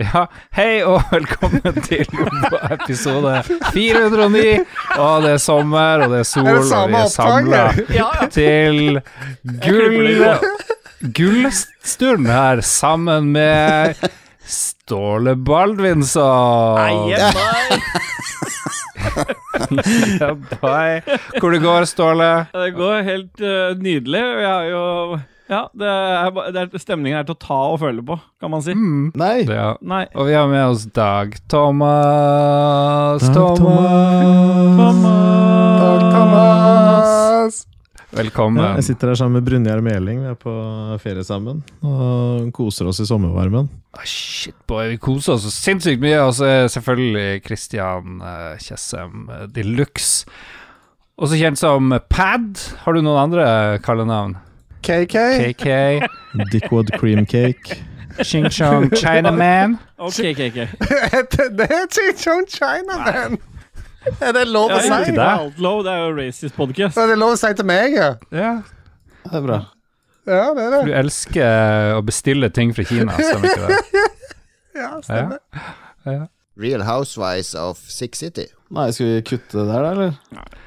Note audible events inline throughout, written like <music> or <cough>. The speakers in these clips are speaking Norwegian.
Ja, hei og velkommen til episode 409. Og det er sommer, og det er sol, Er det og vi er samla til gull gullstund her sammen med Ståle Baldvinsson. Ja, bye. Hvor det går, Ståle? Det går helt uh, nydelig. vi Jeg har jo Ja, det er, det er, stemningen er til å ta og føle på, kan man si. Mm. Nei. Ja. Nei. Og vi har med oss Dag Thomas. Dag Thomas. Dag Thomas. Velkommen. Ja, jeg sitter her sammen med Brynjar Meling. Vi er på ferie sammen og koser oss i sommervarmen. Oh, shit, boy, vi koser oss sinnssykt mye. Og så er selvfølgelig Christian uh, Tjessem uh, de luxe. Også kjent som Pad. Har du noen andre kallenavn? KK. KK, <laughs> Dickwood cream cake. Ching Chong Chinaman. Okay, ok, ok. <laughs> det er Ching Chong China, man. Er det lov å si? det. er jo racist podcast. Er det lov å si til meg, ja? Ja, Det er bra. Ja, det er det. du elsker å bestille ting fra Kina, stemmer ikke det? <laughs> Ja, stemmer. Ja. Real Housewives of Six City. Nei, skal vi kutte det der, da, eller?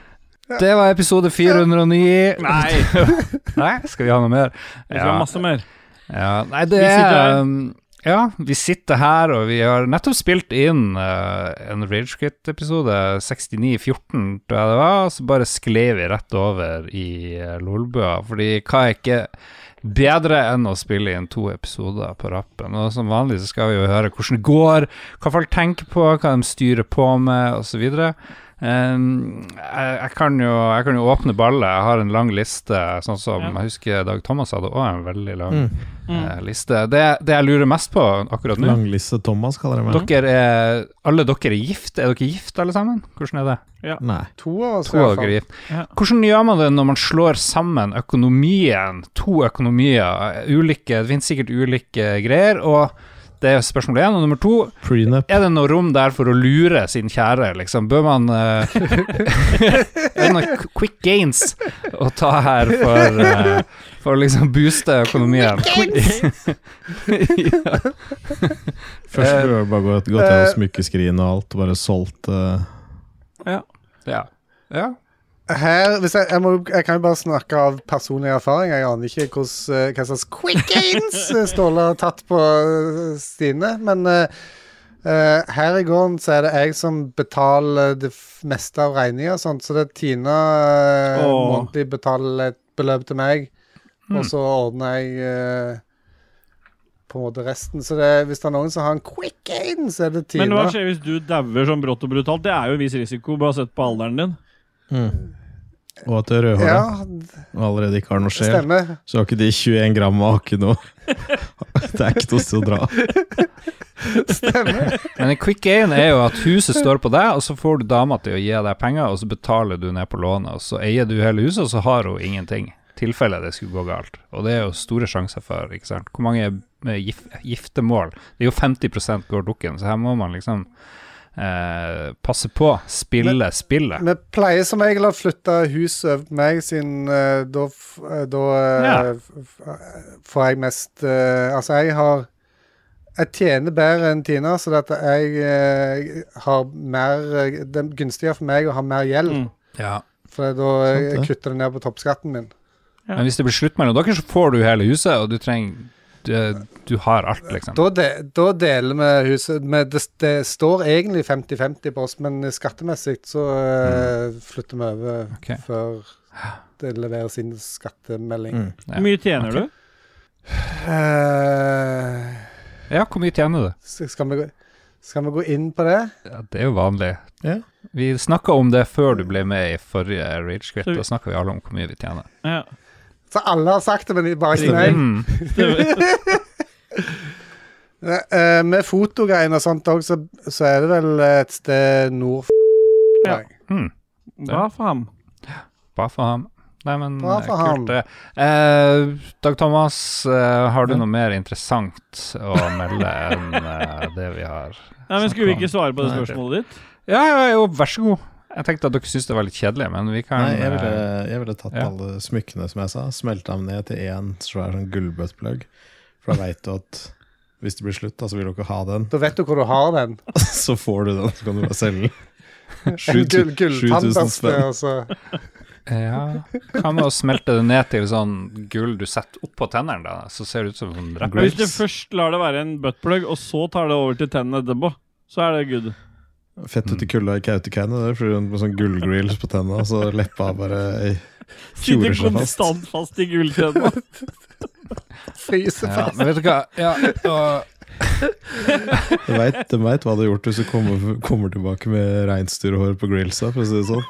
Det var episode 409. Nei, <laughs> Nei, skal vi ha noe mer? vi skal ha masse mer. Ja, nei, det er um, Ja, vi sitter her, og vi har nettopp spilt inn uh, en Ragequit-episode, 6914, tror jeg det var, så bare sklei vi rett over i uh, Lolbua, fordi hva er ikke bedre enn å spille inn to episoder på rappen? Og som vanlig så skal vi jo høre hvordan det går, hva folk tenker på, hva de styrer på med, osv. Um, jeg, jeg, kan jo, jeg kan jo åpne ballet. Jeg har en lang liste, sånn som Ja. jeg husker Dag Thomas hadde òg en veldig lang Mm. eh, liste. Det, det jeg lurer mest på akkurat nå Lang liste Thomas, kaller jeg meg. Dere er Alle dere er gift? Er dere gift, alle sammen? Hvordan er det? Nei. To av oss, To er gift. Ja. Hvordan gjør man det når man slår sammen økonomien? To økonomier. Ulike, det finnes sikkert ulike greier. Og det er spørsmål én. Og nummer to, Prenup. er det noe rom der for å lure sin kjære, liksom? Bør man uh, <laughs> Er det noen quick gains å ta her for uh, For å liksom booste økonomien? Quick <laughs> ja. Først bør burde jeg bare gått, gått gjennom smykkeskrin og alt, og bare solgt Ja, ja. ja. Her, hvis jeg, jeg, må, jeg kan jo bare snakke av personlig erfaring. Jeg aner ikke hvordan, eh, hva slags quick gains eh, Ståle har tatt på eh, Stine. Men eh, her i gården så er det jeg som betaler det meste av regninga. Så det er Tina uh, oh. månedlig betaler et beløp til meg, Mm. og så ordner jeg uh, på en måte resten. Så det, hvis det er noen som har en quick gain, så er det Tina. Men hva skjer hvis du dauer sånn brått og brutalt? Det er jo en viss risiko, bare sett på alderen din. Og at det er rødhåra Ja, allerede ikke har noe sjel. stemmer. Så har ikke de 21 gram og har ikke noe Det er ikke noe sted å dra. stemmer. Men en quick gain er jo at huset står på deg, og så får du dama til å gi deg penger, og så betaler du ned på lånet, og så eier du hele huset, og så har hun ingenting. Tilfelle det skulle gå galt. Og det er jo store sjanser for, ikke sant. Hvor mange eh, gif giftermål? Det er jo 50 går dukken, så her må man liksom eh, passe på. Spille spillet. Vi pleier som regel å flytte hus over på meg, siden uh, da, eh, da uh, Ja. får jeg mest uh, Altså, jeg har Jeg tjener bedre enn Tina, så at jeg har mer Det er gunstigere for meg å ha mer gjeld, Mm. Ja. for da jeg, jeg kutter det ned på toppskatten min. Ja. Men hvis det blir slutt mellom dere, så får du hele huset, og du trenger Du, du har alt, liksom. Da, de, da deler vi huset med, det, det står egentlig 50-50 på oss, men skattemessig så mm. flytter vi over okay. Før det leveres inn skattemelding. Mm. Ja. Hvor mye tjener okay. du? Uh, Ja, hvor mye tjener du? Skal vi, gå, skal vi gå inn på det? Ja, det er jo vanlig. Ja. Vi snakka om det før du ble med i forrige Ragequit. Da snakka vi alle om hvor mye vi tjener. Ja. Så alle har sagt det, men bare ikke meg. Mm. <laughs> Eh, med fotogreiene og sånt òg, så, så er det vel et sted nord for Ja. Mm. Bra for ham? Bra for ham. Nei, men eh, kult, det. Eh, Dag Thomas, eh, har du noe mer interessant å melde enn eh, det vi har Nei, men Skulle vi ikke svare på det det- spørsmålet ditt? Ja, ja, jo, vær så god. Jeg tenkte at dere syntes det var litt kjedelig, men vi kan Nei, jeg ville, eh, jeg ville tatt ja. alle smykkene, som jeg sa, smelta dem ned til én svær sånn gullbøtteplugg. For da veit du at Hvis det blir slutt, da, så vil du ikke ha den. Da vet du hvor du har den. <laughs> Så får du den, så kan du bare selge den. En Sju gull, 7000 spenn. og så Ja. Hva med å smelte det ned til sånn gull du setter oppå tennene, da, så ser det ut som en Hvis du først lar det være en buttplug, og så tar det over til tennene etterpå, så er det good. Fett ut i kulda i Kautokeino, fordi hun med sånn gullgrills på tenna, så leppa bare Tjorer seg fast. konstant fast i gulltenna. <laughs> fryser Ja, fast. men vet du hva? Ja, og, du veit vet hva du har gjort hvis du kommer, kommer tilbake med reinsdyrhår på grillsa, for å si det sånn.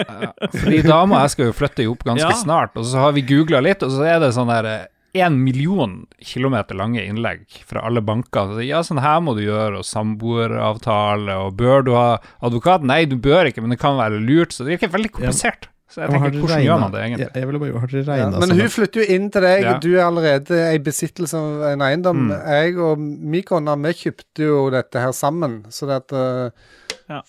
ja, fordi dama og jeg skal jo flytte opp ganske Ja. snart, og så har vi googla litt, og så er det sånn der én million kilometer lange innlegg fra alle banker. Så, ja, sånn her må du gjøre, og samboeravtale, og bør du ha advokat? Nei, du bør ikke, men det kan være lurt. Så det virker veldig komplisert. Så jeg tenker, hvordan regnet- gjør man det egentlig? Jeg, jeg ville bare, har dere Ja, men men hun flytter jo inn til deg, Ja. du er allerede i besittelse av en eiendom. Mm. Jeg og min kone, vi kjøpte jo dette her sammen, så det at eh, Ja.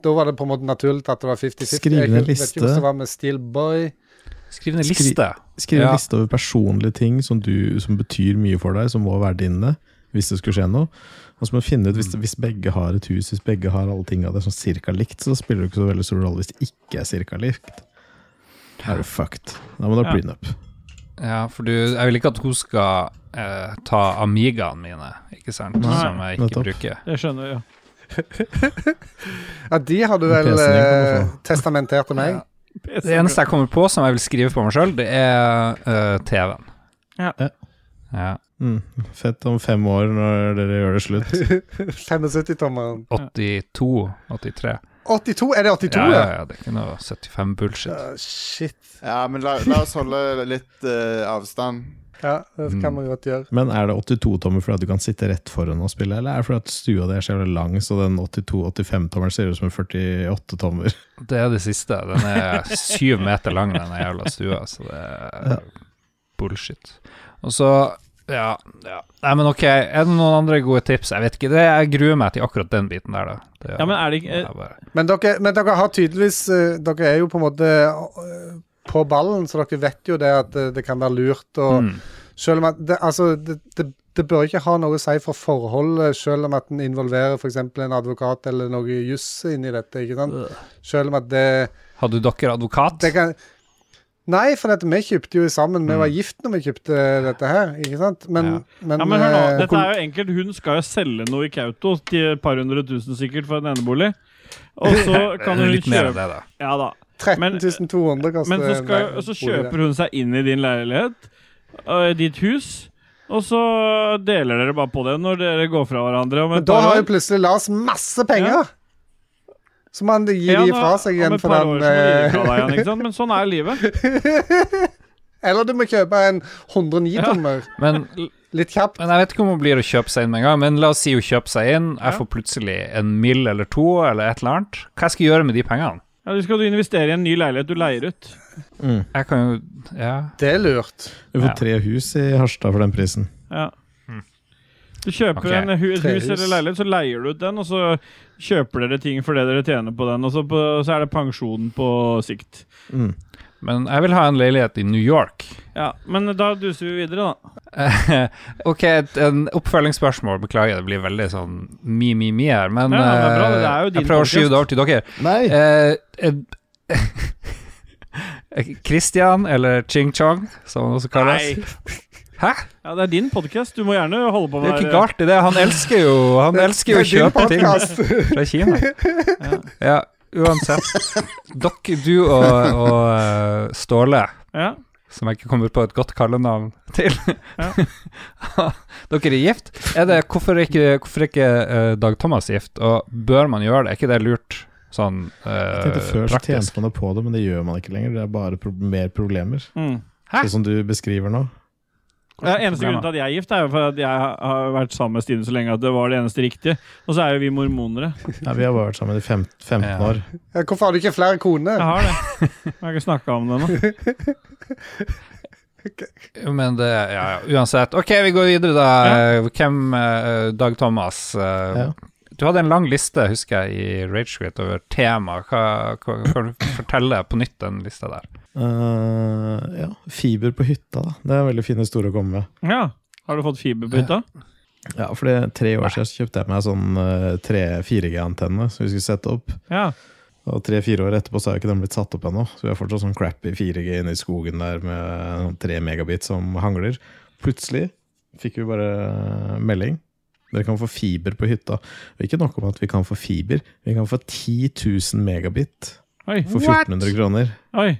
Da var det på en måte naturlig at det var 50-50. Skriv Jeg vet ikke om det var med Steelboy. Skriv ned Skri- liste. Skriv en Ja. liste over personlige ting som, du, som betyr mye for deg, som må være dine, hvis det skulle skje noe. Og så må du finne ut hvis, hvis begge har et hus, hvis begge har alle tingene der sånn cirka likt, så spiller det ikke så veldig stor rolle hvis det ikke er cirka likt. Da er du fucked. Da må du ha Ja. prenup. Ja, for du, jeg vil ikke at hun skal eh, ta Amigaene mine, ikke sant, Nei, som jeg ikke nettopp. bruker. Det skjønner ja. <laughs> Ja, de har du vel eh, testamentert til meg. Det eneste jeg kommer på som jeg vil skrive på meg sjøl, det er uh, TV-en. Ja. Ja. Ja. Mm. Fett om fem år når dere gjør det slutt. 75-tommeren. 82, 83. 82? Er det 82, Ja, ja? ja, det er ikke noe 75-bullshit. Ja, shit. Ja, men la, la oss holde litt uh, avstand. Ja, det Mm. kan man godt gjøre. Men er det 82-tommer fordi du kan sitte rett foran og spille, eller er det fordi at stua di er så lang, så den 82-85-tommeren ser ut som en 48-tommer? <laughs> Det er det siste. Den er syv meter lang, den jævla stua, så det er bullshit. Og så ja, ja. Nei, men ok, er det noen andre gode tips? Jeg vet ikke. Det, jeg gruer meg til akkurat den biten der, da. Det, Ja, men er det ikke det er Men dere, men dere har tydeligvis eh, Dere er jo på en måte eh, på ballen, så dere vet jo det at det, det kan være lurt Og mm. Selv om at det, altså, det, det, det bør ikke ha noe å si for forholdet, selv om at en involverer f.eks. en advokat eller noe juss inni dette. ikke sant? Selv om at det, Hadde dere advokat? det kan Nei, for dette, vi kjøpte jo sammen. Vi Mm. var gift når vi kjøpte dette her, ikke sant? Men, men, Ja, men hør nå, eh, dette er jo enkelt. Hun skal jo selge noe i Kautokeino til et par hundre tusen sikkert for en enebolig. Og så <laughs> kan hun kjøpe det, da. Ja da. 13 men- 200 kaster Men så, skal, en så kjøper hun seg inn i din leilighet, uh, ditt hus, og så deler dere bare på det når dere går fra hverandre. Om Men da har jo plutselig Lars masse penger! Så må han gi Ja, de fra seg igjen for den eh, igjen. Men sånn er livet. <laughs> Eller du må kjøpe en 109-tommer. Men, Litt kjapt. men jeg vet ikke om hun blir å kjøpe seg inn med en gang. Men la oss si hun kjøper seg inn. Jeg Ja. får plutselig en mill eller to eller et eller annet. Hva skal jeg gjøre med de pengene? Ja, du skal du investere i en ny leilighet du leier ut. Mm. Jeg kan jo Ja. Det er lurt. Du får tre hus i Harstad for den prisen. Ja. Hmm. Du kjøper okay. en hu et hus eller leilighet, så leier du ut den, og så kjøper dere ting for det dere tjener på den, og så, på, så er det pensjon på sikt. Mm. Men jeg vil ha en leilighet i New York. Ja, Men da duser vi videre, da. <laughs> ok, et en oppfølgingsspørsmål. Beklager, det blir veldig sånn mi-mi-mi her. Men Ja, det er bra, det er jo eh, din jeg prøver å skyve det over til dere. Nei! Eh, <laughs> eh, Christian, eller Ching Chong, som han også kalles. Hæ? Ja, Det er din podkast. Du må gjerne holde på med Det er ikke galt i det. Han elsker jo Han elsker jo å kjøpe ting fra Kina. <laughs> Ja, uansett. Dere, du og, og eh, Ståle, Ja. som jeg ikke kommer på et godt kallenavn til Ja. <laughs> Dere er gift. Er det, hvorfor er ikke, hvorfor er ikke uh, Dag Thomas gift, og bør man gjøre det? Er ikke det lurt sånn uh, Jeg tenkte Før så praktisk? tjente man det på det, men det gjør man ikke lenger. Det er bare pro mer problemer. Mm. Sånn som du beskriver nå. Ja, eneste grunnen til at jeg er gift, er jo for at jeg har- vært sammen med Stine så lenge at det var det eneste riktige. Og så er jo vi mormonere. <laughs> Ja, vi har bare vært sammen i fem, 15 Ja. år. Ja, hvorfor har du ikke flere koner? Jeg har det. <laughs> Jeg har ikke snakka om det nå. <laughs> Men det Ja, ja, uansett. Ok, vi går videre, da. Hvem uh, Dag Thomas. Uh, Ja. Du hadde en lang liste, husker jeg, i Ragequit over tema. Hva, hva, kan du fortelle på nytt den lista der? Eh, ja, fiber på hytta, da. Det er en veldig fin historie å komme med. Ja. Har du fått fiber på hytta? Ja, for det, tre år siden så kjøpte jeg meg sånn 3-4G-antenne som vi skulle sette opp. Ja. Og tre-fire år etterpå så har ikke den blitt satt opp ennå. Så vi har fortsatt sånn crappy 4G inne i skogen der med tre megabit som hangler. Plutselig fikk vi bare melding. Dere kan få fiber på hytta. Og ikke nok om at vi kan få fiber, vi kan få 10 000 megabit Oi. for 1400 kroner. Oi.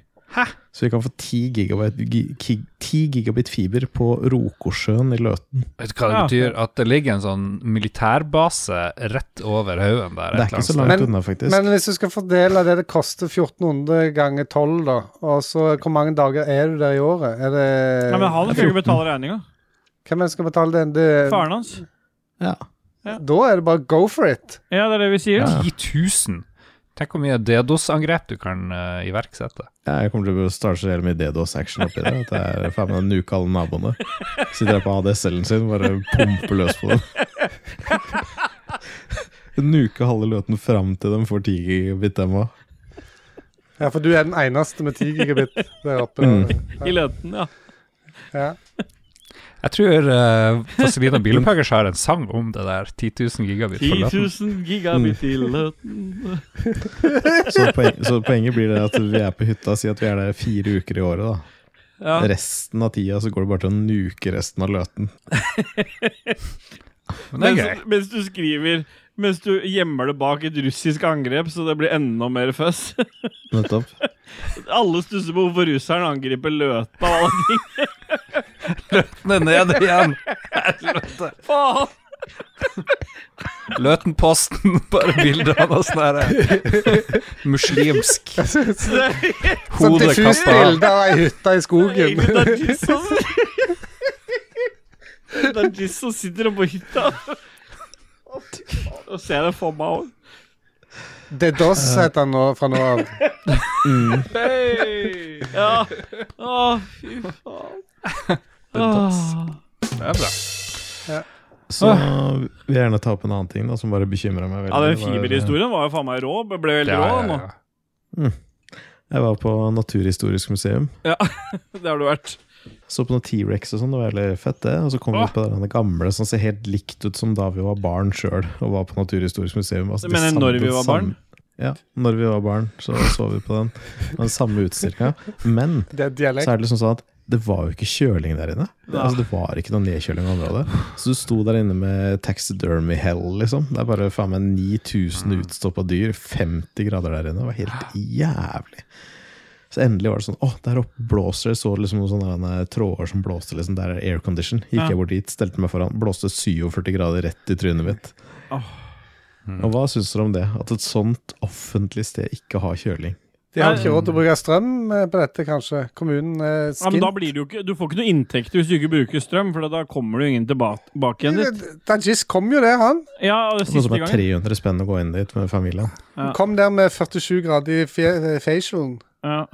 Så vi kan få 10 gigabyte, gi- ki- 10 gigabit fiber på Rokosjøen i Løten. Vet du hva det Ja. betyr? At det ligger en sånn militærbase rett over haugen der. Det er ikke så langt Men- unna, faktisk. Men hvis du skal fordele det det koster 1400 ganger 12, da, og så hvor mange dager er du der i året? Er det Ja, men han skal jo betale regninga. Hvem er det skal betale den? Det, Faren hans. ja. da er det bare go for it. Ja, det er det vi sier. Ja. 10 000! Tenk hvor mye DDoS-angrep du kan uh, iverksette. Ja, jeg kommer til å starte så jævlig mye DDoS-action oppi det. At jeg er faen meg å nuke alle naboene. Sitter der på ADSL-en sin bare pumper løs på dem. nuke halve Løten fram til de får 10 gigabit, dem òg. Ja, for du er den eneste med 10 gigabit der oppe. Mm. I Løten, ja. Ja. Jeg tror uh, Vazelina Bilopphøggers har en sang om det der. 10 000 gigabit for 10 000 gigabit i Løten. Så, poen så poenget blir det at vi er på hytta, si at vi er der fire uker i året. da Ja. Resten av tida så går det bare til å nuke resten av Løten. <laughs> Men det er Mens, gøy. mens du skriver Mens du gjemmer det bak et russisk angrep, så det blir enda mer føss. Nettopp. <laughs> Alle stusser på hvorfor russeren angriper Løten og alle ting. Den er nede igjen! Helvete. <laughs> Faen! Løtenposten, bare bilder av noe sånn her muslimsk <laughs> Sånn diffust bilde av ei hytte i skogen. Det som Jizz som sitter oppe på hytta. Og ser det for meg òg. Det er DOS heter han nå fra nå av. Hei! Ja. Å, fy faen. Åh. Det er bra. Så vil jeg gjerne ta opp en annen ting da som bare bekymra meg veldig. Ja, den fiberhistorien var jo faen meg rå. Ble veldig Ja, rå ja, nå. ja. Jeg var på Naturhistorisk museum. Ja, <laughs> Det har du vært. Så på noen T-rex og sånn, det var veldig fett det. Og så kom vi på den gamle som ser helt likt ut som da vi var barn sjøl og var på Naturhistorisk museum. Altså, mener samme- når vi var barn? Ja, når vi var barn, så så vi på den. Den samme utstillinga. Men Det er så er det liksom sånn at det var jo ikke kjøling der inne. Det, Ja. altså, det var ikke noe nedkjøling i området. Så du sto der inne med taxidermy hell, liksom. Det er bare faen meg 9000 utstoppa dyr, 50 grader der inne. Det var helt jævlig. Så endelig var det sånn Å, der oppe blåser det. Så liksom noen sånne tråder som blåste, liksom. Der er aircondition. Gikk Ja. jeg bort dit, stelte meg foran. Blåste 47 grader rett i trynet mitt. Og hva syns dere om det? At et sånt offentlig sted ikke har kjøling? De har ikke råd til å bruke strøm eh, på dette, kanskje. Kommunen er Ja, men da blir det jo ikke Du får ikke noe inntekter hvis du ikke bruker strøm, for da kommer det jo ingen tilbake, igjen dit. Dajis kom jo der, han. Ja, det Sånn Noe som er 300 spenn å gå inn dit med familien. Ja. Kom der med 47 grader i facialen. Ja.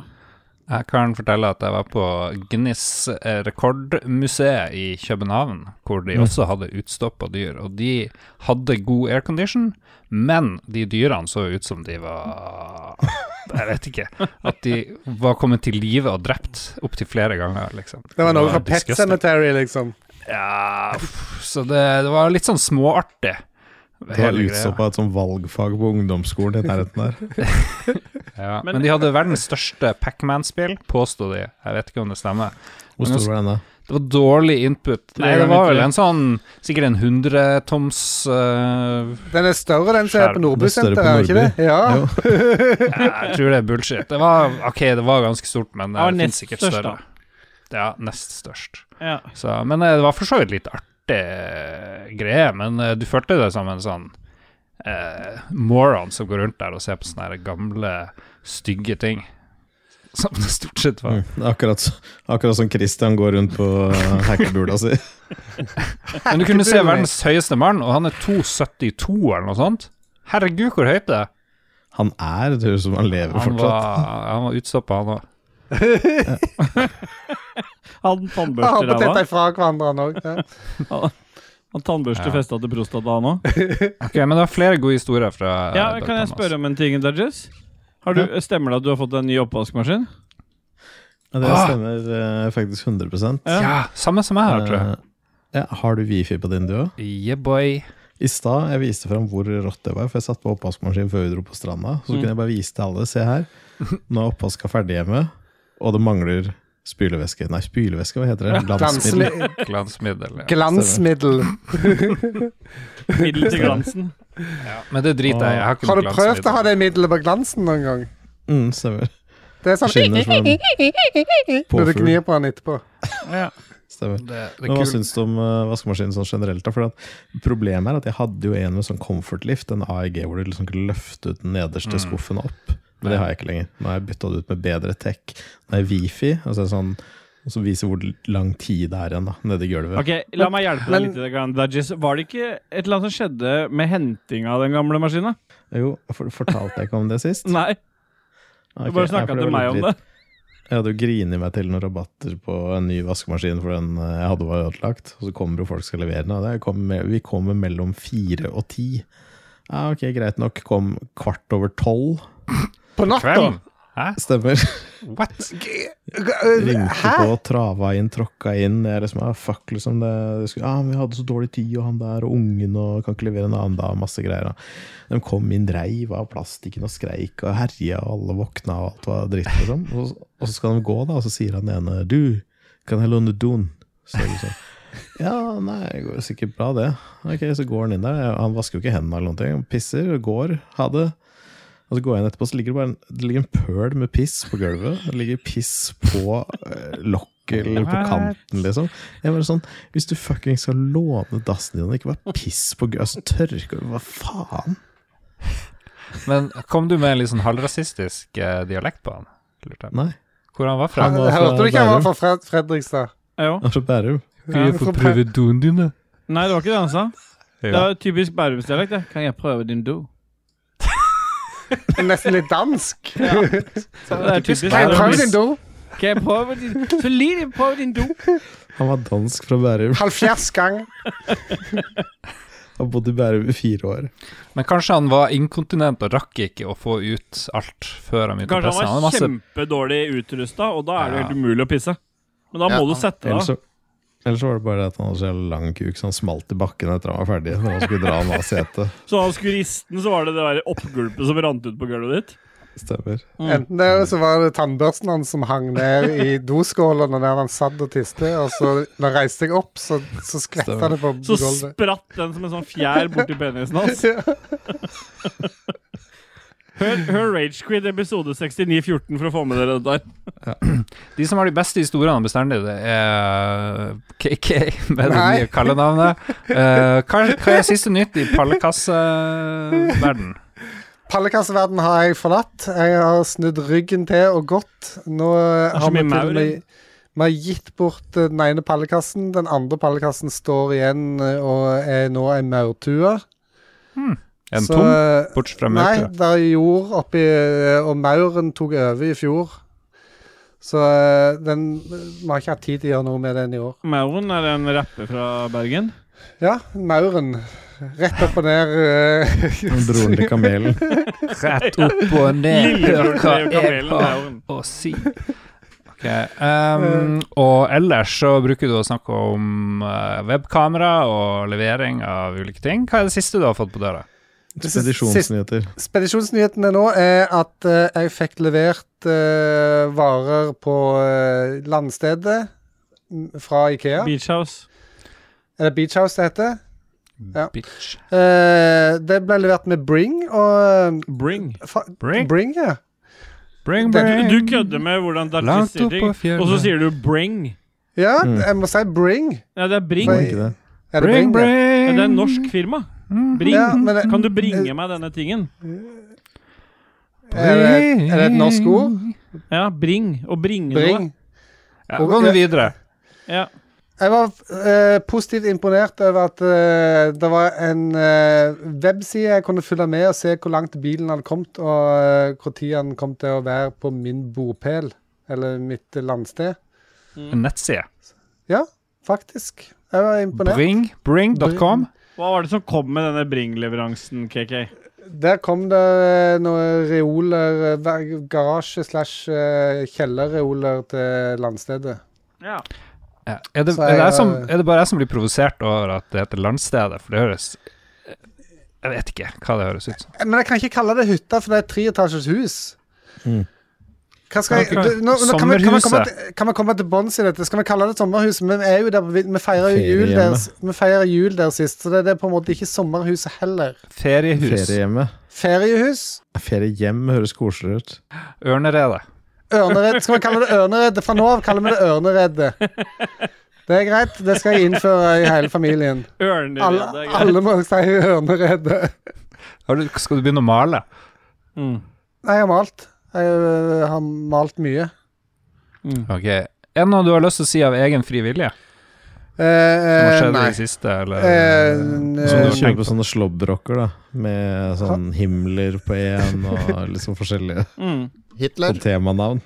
Jeg kan fortelle at jeg var på eh, rekordmuseet i København, hvor de Mm. også hadde utstoppa dyr. Og de hadde god aircondition, men de dyrene så ut som de var <laughs> Jeg vet ikke. At de var kommet til live og drept opptil flere ganger, liksom. Det var noe fra Pet. Cemetery, liksom. Ja, uff, så det, det var litt sånn småartig. Det var utstoppa et sånt valgfag på ungdomsskolen i nærheten der. <laughs> Ja, Men- men, de hadde verdens største Pacman-spill, påsto de. Jeg vet ikke om det stemmer. Hvor stor var den da? Det var dårlig input. Nei, det var vel en sånn Sikkert en hundretoms uh, Den er større, den som er på Nordbysenteret, er det ikke det? <laughs> Ja. Jeg tror det er bullshit. Det var Ok, det var ganske stort, men Det det fins sikkert størst, større. Ja, nest størst. Ja. Så, men eh, det var for så vidt litt artig eh, greie, men eh, du følte det som en sånn uh, moron som går rundt der og ser på sånne gamle, stygge ting. Som det stort sett var. Mm. Akkurat, akkurat som Christian går rundt på hackebula si. <laughs> Men du kunne se verdens høyeste mann, og han er 2,72 eller noe sånt. Herregud, hvor høyt det er. Han er, det høres ut som han lever Han fortsatt. var, han var utstoppa, han òg. <laughs> Han tannbørste ræva. ifra hverandre, han òg. <laughs> Han tannbørste Ja. festa til prostata, han òg. Ok, men det var flere gode historier fra Ja, kan jeg spørre om en ting, Dudges? Har du, Stemmer det at du har fått en ny oppvaskmaskin? Ja, det Ah. stemmer eh, faktisk 100 Ja. Ja, samme som jeg har, tror jeg. Eh, Ja, har du wifi på din, du òg? Yeah, boy. I stad jeg viste fram hvor rått det var, for jeg satt på oppvaskmaskin før vi dro på stranda. Så kunne jeg bare vise til alle. Se her. Nå er oppvaska ferdig hjemme, og det mangler spylevæske. Nei, spylevæske, hva heter det? Glansmiddel. Glansmiddel. Ja. glansmiddel. Middel til <laughs> glansen. Men det driter jeg i. Har Har du prøvd å ha det middelet på glansen noen gang? Mm, stemmer. Det er sånn Skinner som <laughs> når du gnir på den etterpå. Ja. Stemmer. Det, det Men hva syns du om uh, vaskemaskinen sånn generelt? da? For at Problemet er at jeg hadde jo en med sånn comfort lift, en AEG, hvor du liksom kunne løfte ut den nederste Mm. skuffen opp. Men det har jeg ikke lenger. Nå har jeg bytta det ut med bedre tech. Nå er wifi, altså sånn som viser hvor lang tid det er igjen da, nede i gulvet. Ok, La meg hjelpe deg litt. Dajis. Var det ikke et eller annet som skjedde med henting av den gamle maskinen? Jo, for, Fortalte jeg ikke om det sist? <laughs> Nei, Okay, du bare snakka til meg om det. Jeg hadde jo grinet meg til noen rabatter på en ny vaskemaskin, for den eh, jeg hadde var ødelagt. Og så kommer jo folk og skal levere den, og kom med, vi kommer mellom fire og ti. Ja, ok, greit nok. Kom kvart over tolv. På natta! Hæ? Stemmer. What? <laughs> Ringte på, trava inn, tråkka inn. Jeg liksom, ah, fuck, liksom. Det, det skulle, ah, vi hadde så dårlig tid, og han der, og ungen, og kan ikke levere en annen dag, masse greier. da. De kom inn, dreiv av plastikken og skreik og herja, og alle våkna, og alt var dritt, liksom. Og, så- og så skal de gå, da, og så sier han ene, du, kan jeg låne doen? Så liksom. Ja, nei, det går sikkert bra, det. Ok, Så går han inn der. Han vasker jo ikke hendene eller noen ting. Han pisser, går, ha det. Og så går jeg inn etterpå, så ligger det bare en, det ligger en pøl med piss på gulvet. Det ligger piss på uh, lokket eller på kanten, liksom. Jeg bare sånn, Hvis du fucking skal låne dassen din, og ikke bare piss på gulvet, altså tørke Hva faen? Men kom du med en litt sånn halvrasistisk eh, dialekt på han? Lurte jeg. Nei. Hvor han var fra? Han var fra Hørte du ikke han var fra Fred Fredrikstad? Jo. Han var fra Bærum. Kan jeg få prøve doen dine? Nei, det var ikke det han sa. Det var typisk bærumsdialekt. det. Kan jeg prøve din do? Nesten litt dansk. <laughs> Det er typisk Kan jeg prøve din do? Kan jeg prøve din Så lite prøve din do. Han var dansk fra Bærum. Halvfjerds gang. <laughs> Han bodde i Bærum i fire år. Men kanskje han var inkontinent og rakk ikke å få ut alt før han begynte å Kanskje han var var kjempedårlig utrusta, og da er det Ja. helt umulig å pisse. Men da må Ja, du sette deg av. så, ellers så var det bare at han hadde så lang kuk, så han smalt i bakken etter han var ferdig. Når han skulle dra han av setet. <laughs> Så han skulle riste så var det det der oppgulpet som rant ut på gulvet ditt. Stemmer. Enten det, eller så var det tannbørsten hans som hang ned i doskålene der han satt og tiste. Og så han reiste seg opp, så, så skvetta det på Så gulvet. spratt den som en sånn fjær borti penisen hans. <laughs> <laughs> Hør, hør Ragequid episode 6914 for å få med dere det der. De som har de beste historiene bestandig, det er KK med det nye kallenavnet. Uh, hva, hva er siste nytt i pallekasseverden? Pallekasseverden har jeg forlatt. Jeg har snudd ryggen til og gått. Nå har vi til og med Vi har gitt bort eh, den ene pallekassen. Den andre pallekassen står igjen eh, og er nå ei maurtue. En Så, tom, eh, bortsett fra Nei, det er jord oppi eh, Og mauren tok over i fjor. Så eh, den Vi har ikke hatt tid til å gjøre noe med den i år. Mauren er en rapper fra Bergen. Ja, mauren. Rett opp og ned. Broren til kamelen. <laughs> Rett opp og ned, hør hva jeg har å si. Ok, um, og ellers så bruker du å snakke om webkamera og levering av ulike ting. Hva er det siste du har fått på døra? Spedisjonsnyheter. Spedisjonsnyhetene nå er at eh, jeg fikk levert uh, varer på uh, landstedet fra Ikea. Beach House. Er det Beach House det heter? Ja. Bitch. Uh, det ble levert med Bring og Bring. fa Bring? Bring, ja. Bring, Det- bring. Du kødder med hvordan det er fjellet. og så sier du bring. Ja, Mm. jeg må si Bring. Ja, det er bring. Nei. Var ikke det? Er det Bring, Bring? ja? bring. Ja, det er en norsk firma. Bring. Ja, men det- Kan du bringe meg denne tingen? Er det, er det et norsk ord? Ja, bring. Å bringe Bring. noe. Ja, gå nå videre. Ja. Jeg var eh, positivt imponert over at eh, det var en eh, webside jeg kunne følge med og se hvor langt bilen hadde kommet, og uh, tid den kom til å være på min bopel, eller mitt landsted. En nettside. Ja, faktisk. Jeg var imponert. Bring, bring.com. Hva var det som kom med denne bring-leveransen, KK? Der kom det noen reoler, eh, garasje slash eh, kjellerreoler til landstedet. Ja. Ja. Er, det, er, det som, øh, er det bare jeg som blir provosert over at det heter Landstedet? For det høres Jeg vet ikke hva det høres ut som. Men jeg kan ikke kalle det hytte, for det er et treetasjes hus. Mm. Hva skal jeg, du, nå, nå kan, vi, kan, vi komme til, kan vi komme til bunns i dette? Skal vi kalle det et sommerhus? Men vi er jo der, vi, vi feirer jo jul der, vi feirer jul der sist, så det, det er på en måte ikke sommerhuset heller. Feriehus. Feriehjemmet. Feriehus? Feriehjem høres koseligere ut. Ørneredet. Ørnered. Skal vi kalle det Ørneredet? Fra nå av kaller vi det Ørneredet. Det er greit. Det skal jeg innføre i hele familien. Alle, Ørneredet. er alle må si ørnereddet. Skal du begynne å male? Mm. Nei, jeg har malt. Jeg øh, har malt mye. Mm. Ok. Er det noe du har lyst til å si av egen fri vilje? Eh, Som har eh, i nei. det siste, eller Eh, Så eh, du kjøper sånne slåbroker, da. Med sånn Himmler på én, og <laughs> liksom forskjellige Mm. Hitler. På temanavn.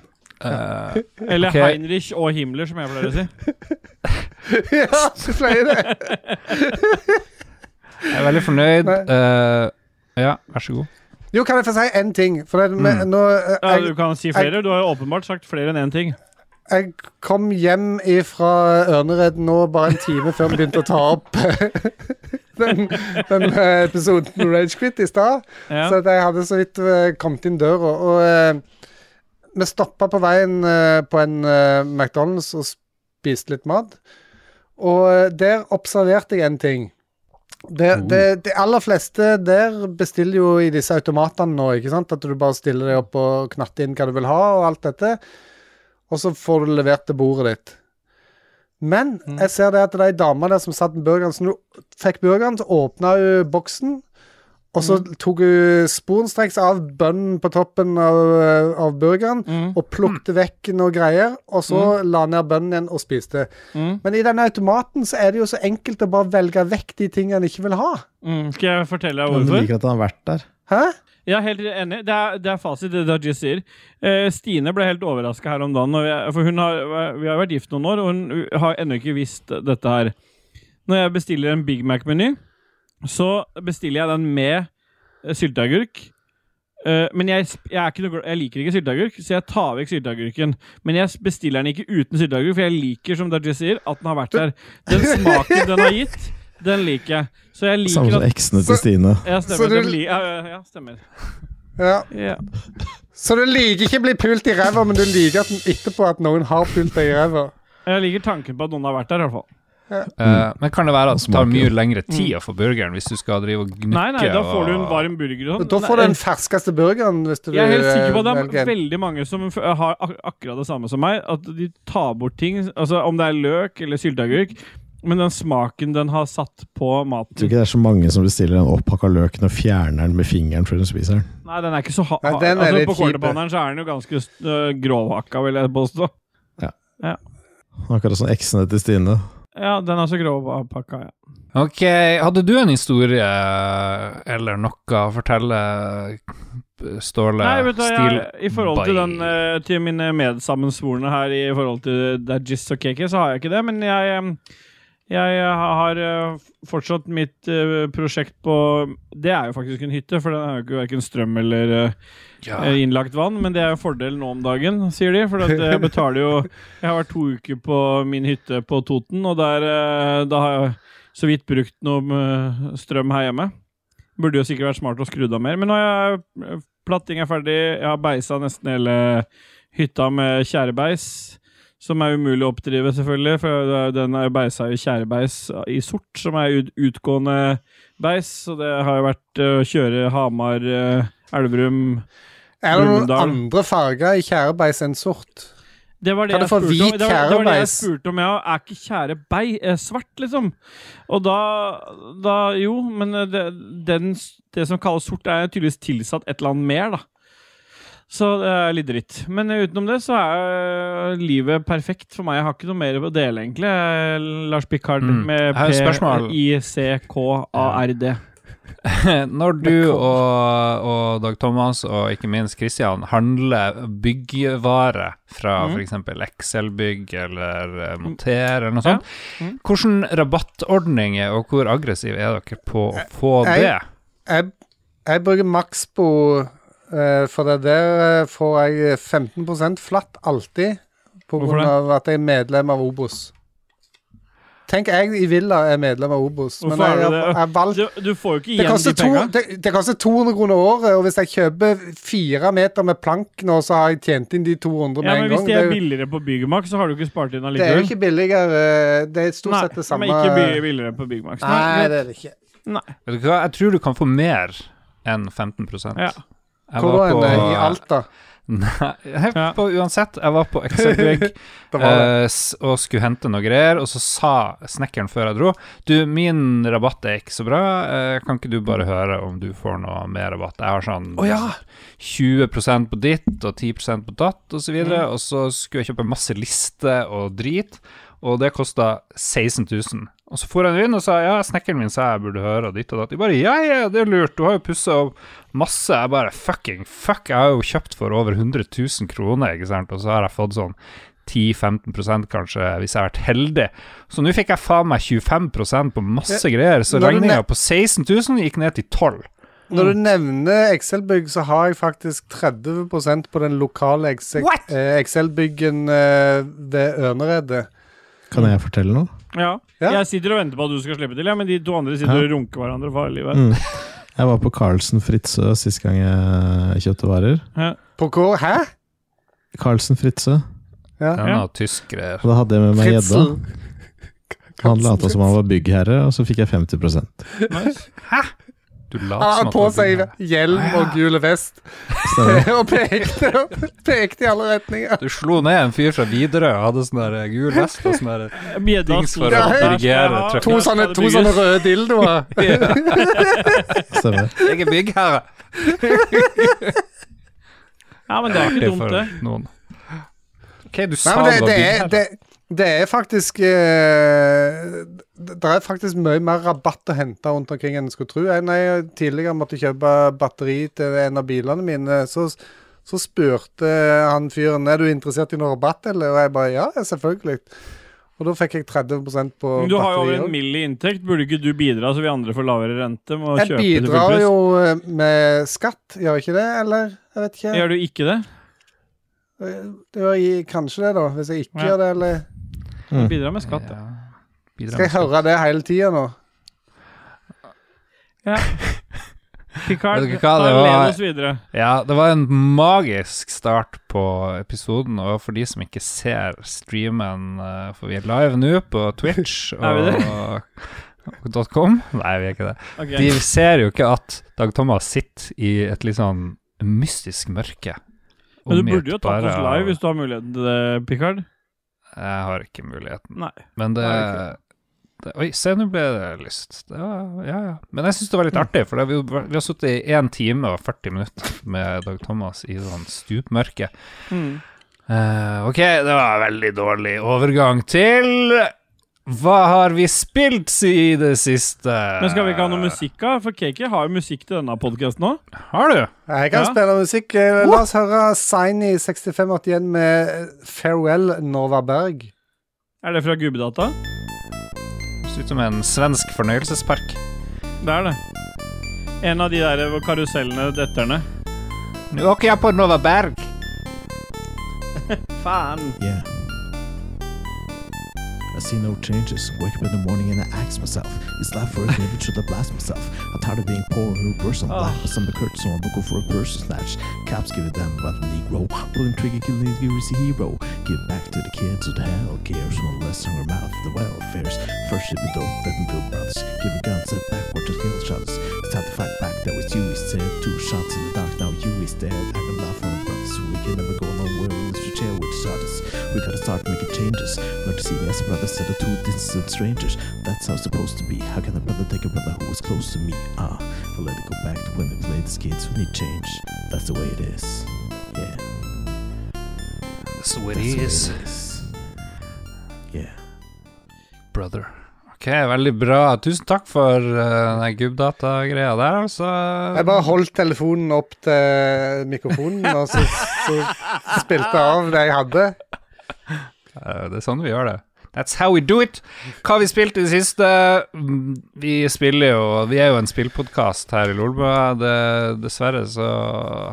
eh, <laughs> Eller okay. Heinrich og Himmler, som jeg pleier å si. <laughs> ja, du pleier det. Jeg er veldig fornøyd. Eh, ja, vær så god. Jo, kan jeg få si én ting? For det, med, Mm. nå, jeg, Ja, Du kan si flere. Du har jo åpenbart sagt flere enn én ting. jeg kom hjem fra Ørnered nå bare en time før vi begynte å ta opp <laughs> den, den eh, episoden Rage Ragequit i stad. Ja. Så jeg hadde så vidt eh, kommet inn døra. Og eh, vi stoppa på veien eh, på en eh, McDonald's og spiste litt mat. Og eh, der observerte jeg en ting. Det, det, de aller fleste der bestiller jo i disse automatene nå, ikke sant? At du bare stiller deg opp og knatter inn hva du vil ha, og alt dette. Og så får du levert til bordet ditt. Men jeg ser det at det er ei dame der som satt med burgeren. Så når du fikk burgeren, så åpna hun boksen. Og så tok hun sporenstreks av bønnen på toppen av, av burgeren Mm. og plukte vekk noe greier. Og så la ned bønnen igjen og spiste. Mm. Men i denne automaten så er det jo så enkelt å bare velge vekk de tingene en ikke vil ha. Mm. Skal jeg fortelle deg Men du hvorfor? liker at han har vært der. Hæ? Er helt enig. Det er, det er fasit, det Dajis sier. Eh, Stine ble helt overraska her om dagen. Jeg, for hun har, vi har vært gift noen år, og hun har ennå ikke visst dette her. Når jeg bestiller en Big Mac-meny, så bestiller jeg den med eh, sylteagurk. Eh, men jeg, jeg, er ikke noe, jeg liker ikke sylteagurk, så jeg tar vekk sylteagurken. Men jeg bestiller den ikke uten sylteagurk, for jeg liker, som Dajis sier, at den har vært der. Den smaken den har gitt, den liker jeg. Så jeg Samme som eksene til Stine. Ja, stemmer. du- Li, ja, ja, stemmer. Ja. Ja. Så du liker ikke å bli pult i ræva, men du liker at, etterpå at noen har pult deg i ræva? Jeg liker tanken på at noen har vært der, i hvert fall. Eh, men kan det være at det tar mye lengre tid å få burgeren hvis du skal drive og gnukke? Nei, nei, da får du en varm burger sånn. Da får du den ferskeste burgeren. Hvis du Jeg er helt eh, sikker på at det er velger. veldig mange som har ak akkurat det samme som meg. At de tar bort ting, altså om det er løk eller sylteagurk, men den smaken den har satt på maten tror ikke det er så mange som bestiller den opphakka løken og fjerner den med fingeren før de spiser den. Nei, den er ikke så ha... Nei, den er altså, litt på kjip. så er den jo ganske øh, grovhakka, vil jeg påstå. Akkurat som eksene til Stine. Ja, den er så grovpakka, ja. Ok, hadde du en historie eller noe å fortelle, Ståle? Nei, vet du, jeg, I forhold til, den, eh, til mine medsammensvorne her i forhold til Dajis og Keke, så har jeg ikke det. Men jeg, jeg har eh, fortsatt mitt eh, prosjekt på Det er jo faktisk en hytte, for den har jo ikke verken strøm eller eh, ja. eh, innlagt vann. Men det er jo fordel nå om dagen, sier de. For jeg betaler jo <laughs> Jeg har vært to uker på min hytte på Toten, og der, eh, da har jeg så vidt brukt noe eh, strøm her hjemme. Burde jo sikkert vært smart å skru av mer, men nå er jeg platting er ferdig. Jeg har beisa nesten hele hytta med tjærebeis, som er umulig å oppdrive, selvfølgelig, for den er jo beisa i tjærebeis i sort, som er utgående beis, så det har jo vært eh, å kjøre Hamar, eh, Elverum Er det noen Brumunddal. andre farger i tjærebeis enn sort? Det var det Kan du jeg få spurte om. hvit Det var, det var det jeg tjærebeis? spurte om, ja. Er ikke tjære bei eh, svart, liksom? Og da, da Jo, men eh, det, den, det som kalles sort, er tydeligvis tilsatt et eller annet mer, da. Så det er litt dritt. Men utenom det så er eh, livet perfekt for meg. Jeg har ikke noe mer å dele, egentlig. Lars Picard Mm. med Jeg. P-I-C-K-A-R-D. <laughs> Når du og, og Dag Thomas og ikke minst Christian handler byggvare fra Mm. f.eks. Excel-bygg eller eh, Monter eller noe sånt, Mm. hvordan rabattordninger og hvor aggressiv er dere på å få Jeg- det? Jeg, jeg bruker maks eh, for det der eh, får jeg 15% flatt alltid. Av at jeg er medlem av Obos. Tenk, jeg i Villa er medlem av Obos, Hvorfor er jeg, jeg, jeg valgt Du, du får jo ikke det igjen de to, det, det koster 200 kroner året, og hvis jeg kjøper fire meter med plank nå, så har jeg tjent inn de 200 med Ja, men hvis de Det er er, billigere på Byggmax, så har du ikke spart inn det er jo ikke billigere. Det er stort Nei, sett det samme. men ikke billigere på Byggmax. Nei, det er det ikke. Vet du hva, jeg tror du kan få mer enn 15% Ja. Jeg Hvor var en på i Alta? Nei, jeg, Ja. på, uansett, jeg var på Excelbygg <laughs> Det eh, og skulle hente noe greier, og så sa snekkeren før jeg dro Du, min rabatt er ikke så bra, eh, kan ikke du bare høre om du får noe mer rabatt? Jeg har sånn oh, ja! 20% på ditt og 10% på datt osv., og, så videre, Mm. og så skulle jeg kjøpe masse lister og drit, og det kosta 16 000. Og så for jeg inn og sa ja, snekkeren min sa jeg burde høre og ditt og datt. De bare ja, ja, det er lurt, du har jo pussa opp masse. Jeg bare fucking fuck, jeg har jo kjøpt for over 100 000 kroner, ikke sant, og så har jeg fått sånn 10-15 kanskje, hvis jeg har vært heldig. Så nå fikk jeg faen meg 25% på masse greier, så regninga på 16 000 gikk ned til 12 Når du nevner Excel-bygg, så har jeg faktisk 30% på den lokale eh, Excel-byggen eh, ved Ørneredet. Kan jeg fortelle noe? Ja. Ja. Jeg sitter og venter på at du skal slippe til, ja, men de to andre sitter Ja. og runker hverandre for livet. Mm. <laughs> Jeg var på Carlsen Fritzøe sist gang jeg kjøpte varer. Ja. På hvor? Hæ? Carlsen Fritzøe. Ja. Ja. noe tysk. Og da hadde jeg med meg gjedda. Han lata som han var byggherre, og så fikk jeg 50% Nice. Du later som hadde at på seg hjelm og gule vest <laughs> og pekte, pekte i alle retninger. Du slo ned en fyr fra Widerøe og hadde sånn der gul vest og sånn der Bjedda Dings for å dirigere ha- To sånne, to sånne røde dildoer. <laughs> Stemmer. Jeg er byggherre. Ja, men det er ikke dumt, det. Noen. OK, du sa men det, det, det, er, det, er faktisk eh, Det er faktisk mye mer rabatt å hente rundt omkring enn en skulle tro. Jeg, når jeg tidligere måtte kjøpe batteri til en av bilene mine, så, så spurte han fyren er du interessert i noe rabatt, eller? Og jeg bare ja, selvfølgelig. Og da fikk jeg 30% på Men du har jo over en mill i inntekt. Burde ikke du bidra, så vi andre får lavere rente? Med å Jeg kjøpe bidrar jo eh, med skatt, gjør jeg ikke det? Eller? Jeg vet ikke. Gjør du ikke det? Det gjør jeg kanskje det, da. Hvis jeg ikke Ja. gjør det, eller Mm. Bidrar med skatt, ja. Ja. Skal jeg høre det hele tida nå? <laughs> Picard, Vet du hva, det var- Ja, det var en magisk start på episoden, og for de som ikke ser streamen eh, For vi er live nå på Twitch <laughs> det? og og .com. Nei, vi er ikke det. Okay. De ser jo ikke at Dag Thomas sitter i et litt sånn mystisk mørke. Men du burde jo tatt oss live hvis du har muligheten til det, Picard. Jeg har ikke muligheten. Nei. Men det, Nei, det Oi, se, nå ble det lyst. Det var, ja, ja. Men jeg syns det var litt artig, for det, vi, vi har sittet i 1 time og 40 minutter <laughs> med Dag Thomas i sånn stupmørke. Mm. Uh, ok, det var en veldig dårlig overgang til Hva har vi spilt i det siste? Men skal vi ikke ha noe musikk, da? For Kaki har jo musikk til denne podkasten òg. Har du? Jeg kan Ja. spille musikk. Eh, La oss høre Signy 6581 med 'Farewell Nova Berg'. Er det fra Gubbedata? Ser ut som en svensk fornøyelsespark. Det er det. En av de der karusellene detter ned. Nå åker jeg på Nova Berg. <laughs> Faen. Yeah. I see no changes. Wake up in the morning and I ask myself, is life worth living? Should I blast myself? I'm tired of being poor and who bursts on black. But some curtains on looking for a person snatch. Cops give a damn about the Negro. Pulling trigger, killing the is a hero. Give back to the kids who the hell cares. One less hunger mouth, the welfares. First ship it don't let them build brothers. Give a gun, set backward to kill shots. It's time to fight back. That was you, he said. Two shots in the dark, now you is dead. I can laugh on brothers. We can never go we share with each others. We gotta start making changes. Learn to see me as a brother instead of two distant strangers. That's how it's supposed to be. How can a brother take a brother who was close to me? Ah, I let it go back to when we played as kids who need change. That's the way it is. Yeah. That's the way That's it the way it is. Yeah. brother. Ok, veldig bra. Tusen takk for uh, den gubbdata-greia der, altså. Jeg bare holdt telefonen opp til mikrofonen, og så, så spilte jeg av det jeg hadde. Eh, det er sånn vi gjør det. That's how we do it. Hva har vi spilt i det siste? Mm, Vi spiller jo Vi er jo en spillpodkast her i Lolbua. Dessverre så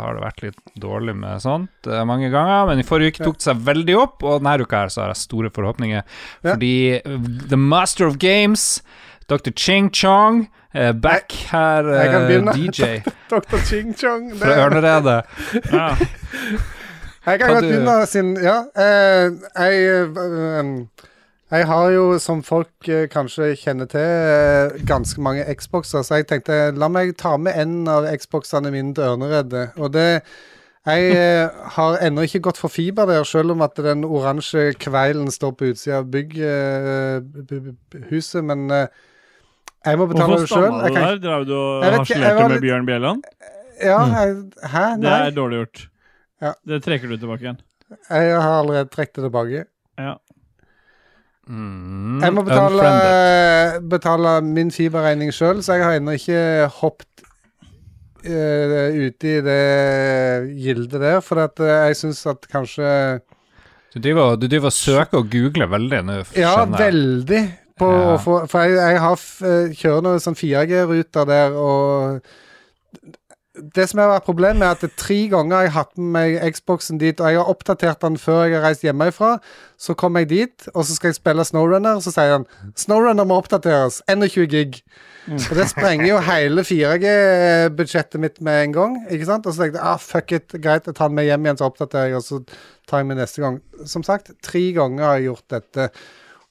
har det vært litt dårlig med sånt eh, mange ganger, men i forrige uke tok det seg veldig opp, og denne uka her så har jeg store forhåpninger, Ja. fordi eh, The Master of Games, Dr. Ching Chong, er back her, jeg kan begynne. DJ <laughs> Dr. Ching Chong. <laughs> det- fra Ørneredet. Ja. Jeg kan godt begynne siden Ja, Uh, jeg um, Jeg har jo, som folk eh, kanskje kjenner til, eh, ganske mange Xboxer, så jeg tenkte la meg ta med en av Xboxene mine til Ørneredet. Og det Jeg eh, har ennå ikke gått for fiber der, selv om at den oransje kveilen står på utsida av bygghuset, men eh, jeg må betale Hvorfor det sjøl. stamma du der? Drev du og Jeg vet ikke, jeg harselerte var med litt- Bjørn Bjelland? Ja, jeg, hæ? Det Nei, er dårlig gjort. Ja. Det trekker du tilbake igjen. jeg har allerede trukket det tilbake. Ja. Mm, Jeg må betale, betale min fiberregning sjøl, så jeg har ennå ikke hoppet uh, ute i det gildet der. For at, uh, jeg syns at kanskje Du driver, du driver søker og googler veldig nå, Ja, veldig. På, Ja. For, For jeg, jeg har eh, kjører noen sånn 4G-ruter der, og det som har vært problemet, er at det tre ganger jeg har hatt med meg Xboxen dit, og jeg har oppdatert den før jeg har reist hjemmefra. Så kommer jeg dit, og så skal jeg spille Snowrunner, og så sier han Snowrunner må oppdateres. 21 gig. Og det sprenger jo hele 4G-budsjettet mitt med en gang. Ikke sant? Og så tenkte jeg ah, fuck it, greit, jeg tar den med hjem igjen, så oppdaterer jeg, og så tar jeg med neste gang. Som sagt, tre ganger har jeg gjort dette.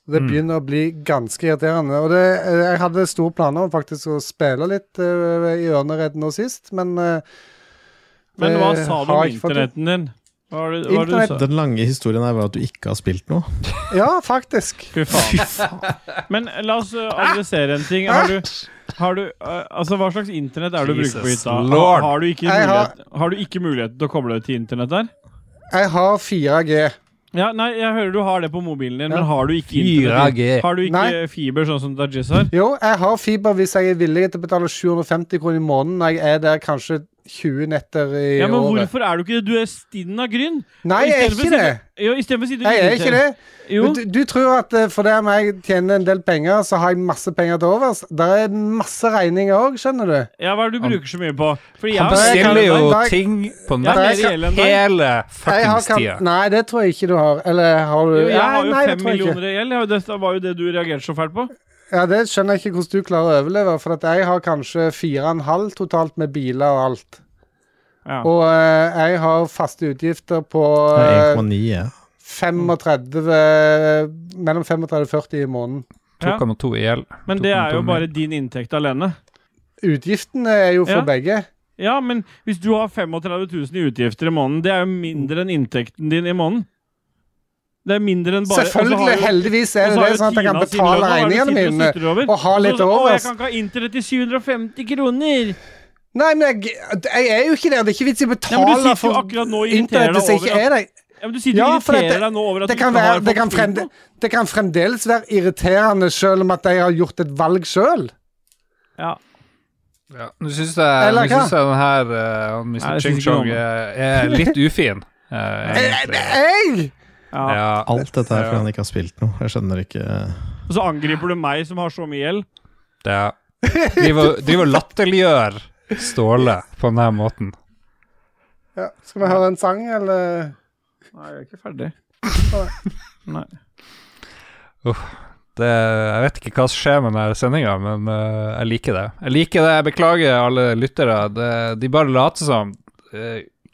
Det begynner å bli ganske irriterende. Og det, eh, jeg hadde store planer om faktisk å spille litt uh, i Ørnered nå sist, men uh, Men hva sa du om internetten din? Hva var det, hva var det du sa? Den lange historien her var at du ikke har spilt noe. <laughs> Ja, faktisk. Fy faen. Men la oss uh, adressere en ting. Har du, har du uh, Altså, hva slags internett er det du bruker på hytta? Har, har, du ikke mulighet, har du ikke mulighet til å koble deg til internett der? Jeg har 4G. Ja, nei, jeg hører du har det på mobilen din, Ja. men har du ikke internett? 4G. Har du ikke Nei. fiber, sånn som Dajis har? Jo, jeg har fiber hvis jeg er villig til å betale 750 kroner i måneden når jeg er der kanskje 20 netter i året. Ja, men året. hvorfor er du ikke det? Du er stinn av gryn. Nei, jeg er ikke det. Jo, i stedet for å si du Jeg er ikke det. Jo. Du, du tror at eh, fordi jeg tjener en del penger, så har jeg masse penger til overs? Der er masse regninger òg, skjønner du. Ja, hva er det du bruker så mye på? Fordi jeg har- bestiller jo dag- ting på nettet deg. hele fuckings tida. nei, det tror jeg ikke du har. Eller har du Jo, jeg har jo fem millioner i gjeld. Det var jo det du reagerte så fælt på. Ja, Det skjønner jeg ikke hvordan du klarer å overleve, for at jeg har kanskje 4,5 totalt med biler og alt. Ja. Og eh, jeg har faste utgifter på eh, 1,9. ja. 35 eh, Mellom 35 og 40 i måneden. 2,2 i gjeld. Men det er jo 2,2 bare din inntekt alene. Utgiftene er jo for Ja. begge. Ja, men hvis du har 35 000 i utgifter i måneden, det er jo mindre enn inntekten din i måneden. Det er mindre enn bare og Selvfølgelig, jo- heldigvis er det det, sånn at jeg kan betale regningene mine. og ha litt over. overs. jeg kan ikke ha internett til 750 kroner! Nei, men jeg, jeg er jo ikke der. Det er ikke vits i å betale for og internett hvis jeg ikke er der. Ja, men Du sitter Ja, og irriterer deg nå over at Det du kan, ikke være, har det, kan fremde, det kan fremdeles være irriterende selv om at jeg har gjort et valg sjøl. Ja. Ja, Du syns jeg her uh, Mr. Ching synes ikke Chong noe om er, litt ufin. <laughs> jeg, jeg, Jeg? Ja. Ja. Alt dette er fordi han ikke har spilt noe. Jeg skjønner ikke Og så angriper du meg som har så mye gjeld. Ja. driver og latterliggjør Ståle på denne måten. Ja. Skal vi høre en sang, eller? Nei, jeg er ikke ferdig. <laughs> Nei. Det, jeg vet ikke hva som skjer med denne sendinga, men uh, jeg liker det. Jeg liker det, jeg beklager alle lyttere. Det, de bare later som.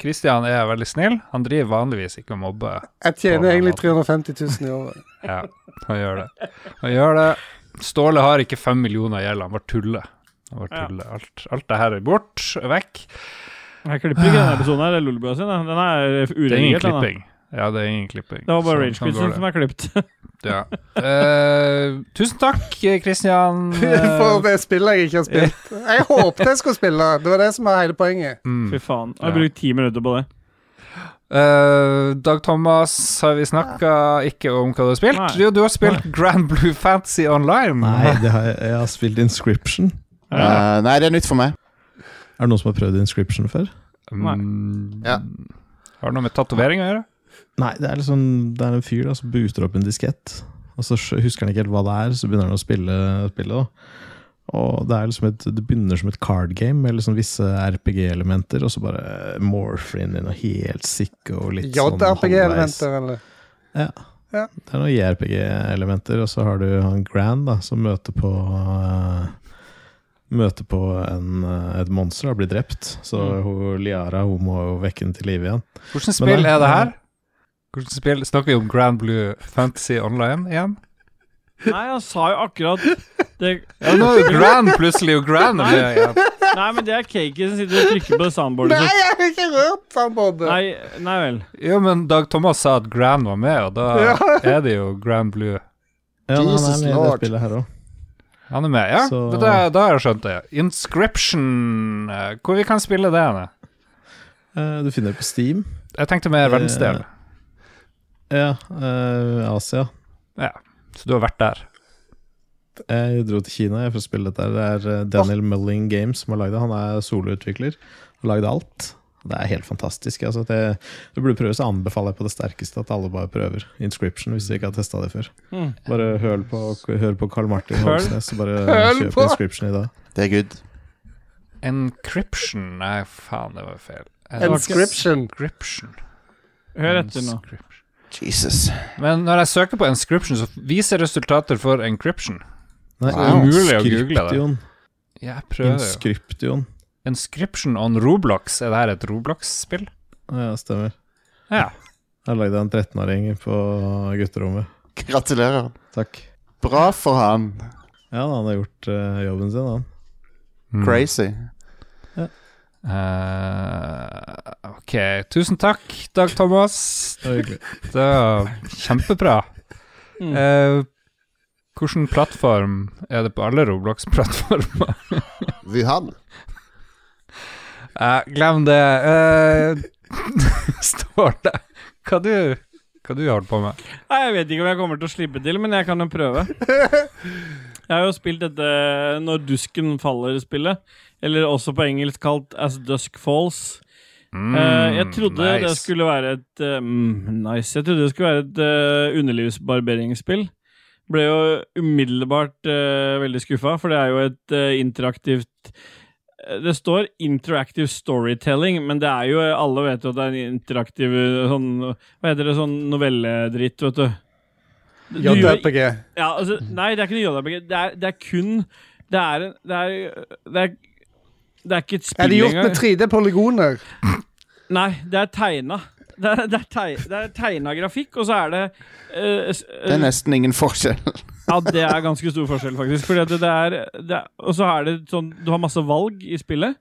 Kristian er veldig snill. Han driver vanligvis ikke og mobber. Jeg tjener egentlig 350 000 i året. <laughs> Ja, han gjør det. Han gjør det. Ståle har ikke fem millioner i gjeld, han bare tuller. Han bare Ja. Alt, alt det her er bort, vekk. Jeg klipper ikke denne episoden her. Det er Lullebua sin. Den er Det er ingen uredigert. klipping. Ja, det er ingen klipping. Det var bare Sånn- Rage sånn Quitsen som er klippet. <laughs> Ja. Uh, tusen takk, Kristian. <laughs> For det spillet jeg ikke har spilt. Jeg håpet jeg skulle spille. Det var det som var hele poenget. mm. Fy faen. Jeg har brukt ti minutter på det. Uh, Dag Thomas, har vi snakka ikke om hva du har spilt? Nei. Jo, du har spilt Grand Blue Fantasy Online. Nei, det har jeg, jeg har spilt Inscription. Eh, nei, det er nytt for meg. Er det noen som har prøvd Inscription før? Mm, Ja. Har det noe med tatovering å gjøre? Nei, det er liksom Det er en fyr da som booster opp en diskett. og så husker han ikke helt hva det er, så begynner han å spille spillet. da. Og det, er liksom et, det begynner som et card game med liksom visse RPG-elementer, og så bare morpher inn i noe helt sick og litt sånn. JRPG-elementer, eller? Ja. Ja. Det er noen JRPG-elementer, og så har du han Grand, da, som møter på uh, Møter på en, et monster og blir drept. Så Mm. hun, Liara hun må jo vekke den til live igjen. Hvordan spill er det her? Hvordan spill Snakker vi om Grand Blue Fantasy Online igjen? Nei, han sa jo akkurat det, Ja, nå er jo Grand plutselig og Grand med igjen. Nei, men det er Cakey som sitter og trykker på det soundboardet Nei, jeg har ikke rørt soundboardet! Nei, nei vel. Jo, men Dag Thomas sa at Grand var med, og da Ja. er det jo Grand Blue. Ja, han Jesus er med i Lord. det spillet her òg. Han er med, ja? Så- Da, da har jeg skjønt det. Inscription eh, Hvor vi kan spille det? Henne? Du finner det på Steam. Jeg tenkte mer Eh, verdensdel. Ja, uh, Asia. Ja, så du har vært der. Jeg dro til Kina jeg for å spille dette. Det er eh, Daniel Mulling Games som har lagd det. Han er soloutvikler Har lagd alt. Det er helt fantastisk. Altså, det, du burde prøve, så anbefaler jeg på det sterkeste at alle bare prøver Inscription hvis du ikke har testa det før. Mm. Bare hør på, hør på Carl Martin. Hogsnes, og bare <laughs> kjøp på. Inscription i dag. Det er good. Encryption Nei, faen, det var feil. Inscription. Inscription. Hør etter nå. Jesus. Men når jeg søker på Inscription, så viser resultater for Encryption. Nei, det er umulig å google det. Inscription. Jeg prøver jo. Inscription. Inscription on Roblox. Er det her et Roblox-spill? Ja, stemmer. Ja. Jeg lagde en 13-åring på gutterommet. Gratulerer. Takk. Bra for han. Ja, han har gjort uh, jobben sin, han. Mm. Crazy. Eh, ok, tusen takk, Dag Thomas. Det var kjempebra. Mm. Eh, hvilken plattform er det på alle Roblox-plattformer? Wuhan. Uh, glem det. Uh, står det Hva du Hva du holder på med? Nei, Jeg vet ikke om jeg kommer til å slippe til, men jeg kan jo prøve. <laughs> Jeg har jo spilt dette Når dusken faller-spillet. Eller også på engelsk kalt As Dusk Falls. Mm, uh, jeg trodde det nice. skulle være et mm, Nice. Jeg trodde det skulle være et uh, underlivsbarberingsspill. Ble jo umiddelbart veldig skuffa, for det er jo et interaktivt Det står 'interactive storytelling', men det er jo Alle vet jo at det er en interaktiv sånn Hva heter det, sånn novelledritt, vet du. Du JRPG. ja, altså, nei, det er ikke noe JRPG. Det er, det er kun Det er Det er, det er, det er ikke et spill Er det gjort med 3D-polygoner? <laughs> Nei, det er tegna. Det er, det er, teg, det er tegna grafikk, og så er det uh, uh, Det er nesten ingen forskjell. <laughs> Ja, det er ganske stor forskjell, faktisk. Fordi det er, det er Og så er det sånn Du har masse valg i spillet.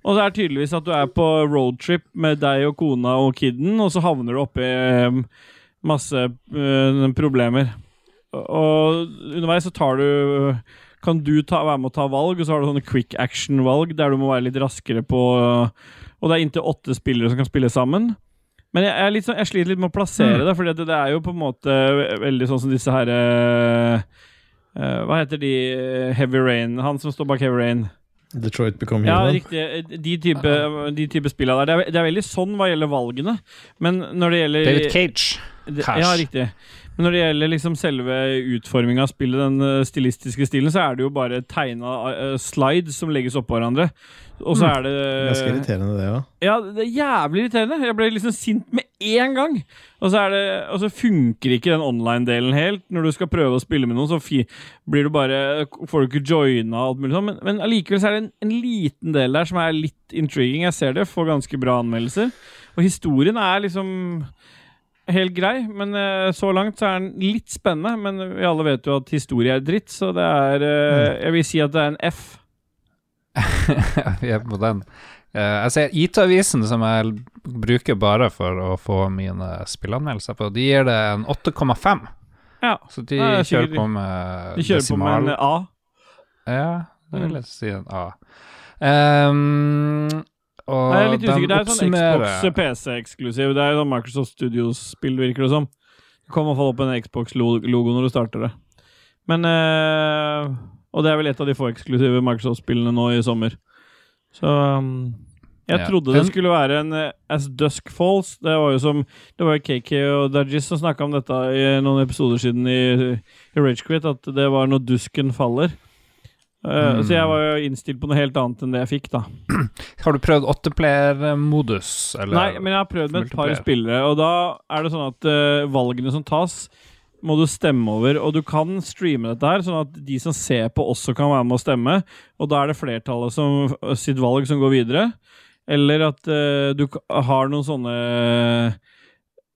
Og det er tydeligvis at du er på roadtrip med deg og kona og kiden, og så havner du oppi um, masse uh, problemer. Og underveis så tar du Kan du ta, være med å ta valg, og så har du sånne quick action-valg der du må være litt raskere på Og det er inntil åtte spillere som kan spille sammen. Men jeg, jeg, er sånn, jeg sliter litt med å plassere det, for det, det er jo på en måte veldig sånn som disse her eh, Hva heter de Heavy Rain? Han som står bak Heavy Rain. Detroit Become Human. Ja, riktig. De type, de type spillene der. Det er, det er veldig sånn hva gjelder valgene. Men når det gjelder David Cage. det, Cash. Ja, riktig. Men når det gjelder liksom selve utforminga av spillet, den eh, stilistiske stilen, så er det jo bare tegna eh, slides som legges oppå hverandre. Og så er det Ganske irriterende, det òg. Ja, det er jævlig irriterende. Jeg ble liksom sint med én gang. Og så, er det, og så funker ikke den online-delen helt. Når du skal prøve å spille med noen, så fi, blir du bare får du ikke joina og alt mulig sånn. Men, men allikevel så er det en, en liten del der som er litt intriguing. Jeg ser det, får ganske bra anmeldelser. Og historien er liksom helt grei, men eh, så langt så er den litt spennende. Men vi alle vet jo at historie er dritt, så det er eh, Jeg vil si at det er en F. <laughs> Vi er på den. Eh, jeg ser IT-avisen, som jeg bruker bare for å få mine spillanmeldelser på, de gir det en 8,5. Ja. Så de er kjører på med De kjører på med en. A. Ja, det vil Mm. jeg si en A. Ehm, og Nei, jeg er litt usikker. Det er sånn Xbox PC-eksklusiv. Det er jo sånn Microsoft Studios-spill, virker det som. Det kommer i hvert opp en Xbox-logo når du starter det. Men øh, Og det er vel et av de få eksklusive Microsoft-spillene nå i sommer. Så um, Jeg Ja. trodde det skulle være en eh, As Dusk Falls. Det var jo som Det var jo KK og Dajis som snakka om dette i noen episoder siden i, i Ragequit, at det var når dusken faller. Eh, Mm. Så jeg var jo innstilt på noe helt annet enn det jeg fikk, da. <clears throat> Har du prøvd åtteplayer-modus? Nei, men jeg har prøvd med et par spillere, og da er det sånn at uh, valgene som tas, må du stemme over. Og du kan streame dette her, sånn at de som ser på, også kan være med å stemme. Og da er det flertallet som, sitt valg som går videre. Eller at uh, du har noen sånne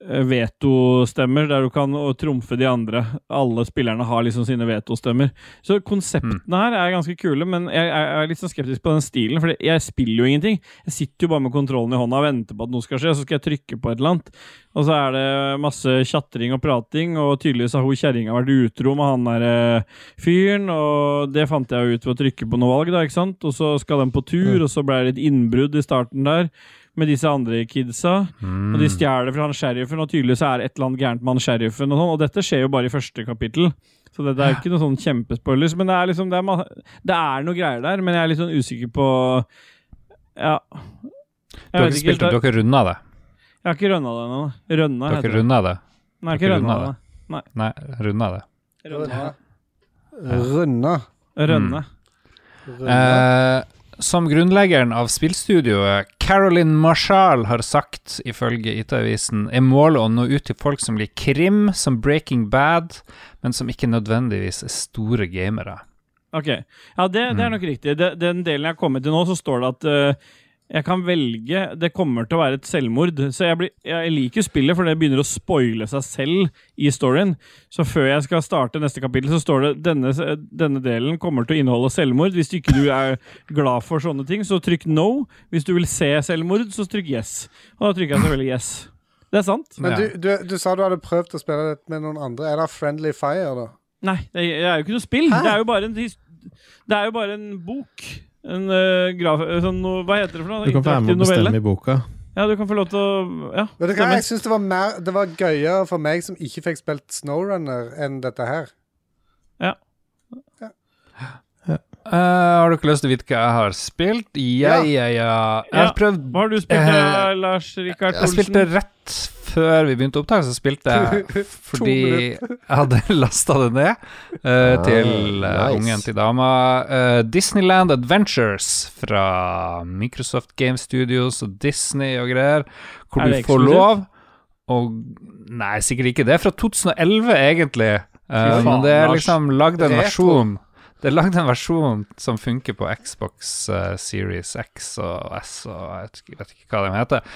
vetostemmer der du kan å trumfe de andre. Alle spillerne har liksom sine vetostemmer. Så konseptene her er ganske kule, men jeg, er litt sånn skeptisk på den stilen. For jeg spiller jo ingenting. Jeg sitter jo bare med kontrollen i hånda og venter på at noe skal skje, så skal jeg trykke på et eller annet. Og så er det masse tjatring og prating, og tydeligvis har hun kjerringa vært utro med han der eh, fyren, og det fant jeg jo ut ved å trykke på noe valg, da, ikke sant? Og så skal den på tur, og så ble det et innbrudd i starten der. Med disse andre kidsa. Mm. Og de stjeler fra han sheriffen, og tydeligvis er det et eller annet gærent med han sheriffen. Og sånn, og dette skjer jo bare i første kapittel. Så det, det er jo ikke noe sånn kjempespoilers. Men det er liksom det er, det er noe greier der, men jeg er litt sånn usikker på Ja. Du har ikke spilt det? Du har ikke runda det? Jeg har ikke runda det ennå. Du har ikke det. runda det? Nei, ikke rønna det. Nei, runda det. Rønna. Runde. Rønne. Runde. Eh, som grunnleggeren av spillstudioet Carolyn Marshall har sagt, ifølge IT-avisen, er målet å nå ut til folk som liker krim, som Breaking Bad, men som ikke nødvendigvis er store gamere. Ok. Ja, det, det er Mm. nok riktig. Den delen jeg har kommet til nå, så står det at eh, jeg kan velge Det kommer til å være et selvmord. Så jeg, blir, jeg liker spillet, for det begynner å spoile seg selv i storyen. Så før jeg skal starte neste kapittel, så står det denne, denne delen kommer til å inneholde selvmord. Hvis du ikke du er glad for sånne ting, så trykk no. Hvis du vil se selvmord, så trykk yes. Og da trykker jeg selvfølgelig yes. Det er sant. Men du, du, du sa du hadde prøvd å spille det med noen andre. Er det Friendly Fire, da? Nei, det er jo ikke noe spill. Det er jo bare en, det er jo bare en bok. En uh, graf... Sånn, no, hva heter det for noe? Du kan være med og bestemme i boka. Ja, du kan få lov til å Ja. Vet du hva. Jeg syns det var mer Det var gøyere for meg som ikke fikk spilt Snowrunner, enn dette her. Eh, har du ikke lyst til å vite hva jeg har spilt? Ja, ja, ja. Jeg har prøvd Hva har du spilt, eh, Lars Rikard Jeg spilte rett før vi begynte opptak, så spilte jeg <laughs> fordi jeg hadde <laughs> lasta det ned Ah, til uh, nice. ungen til dama. Uh, Disneyland Adventures fra Microsoft Game Studios og Disney og greier, hvor du får lov og Nei, sikkert ikke. Det er fra 2011, egentlig. Men det er liksom lagd en versjon Det er lagd en versjon som funker på Xbox eh, Series X og S og jeg vet ikke, hva de heter.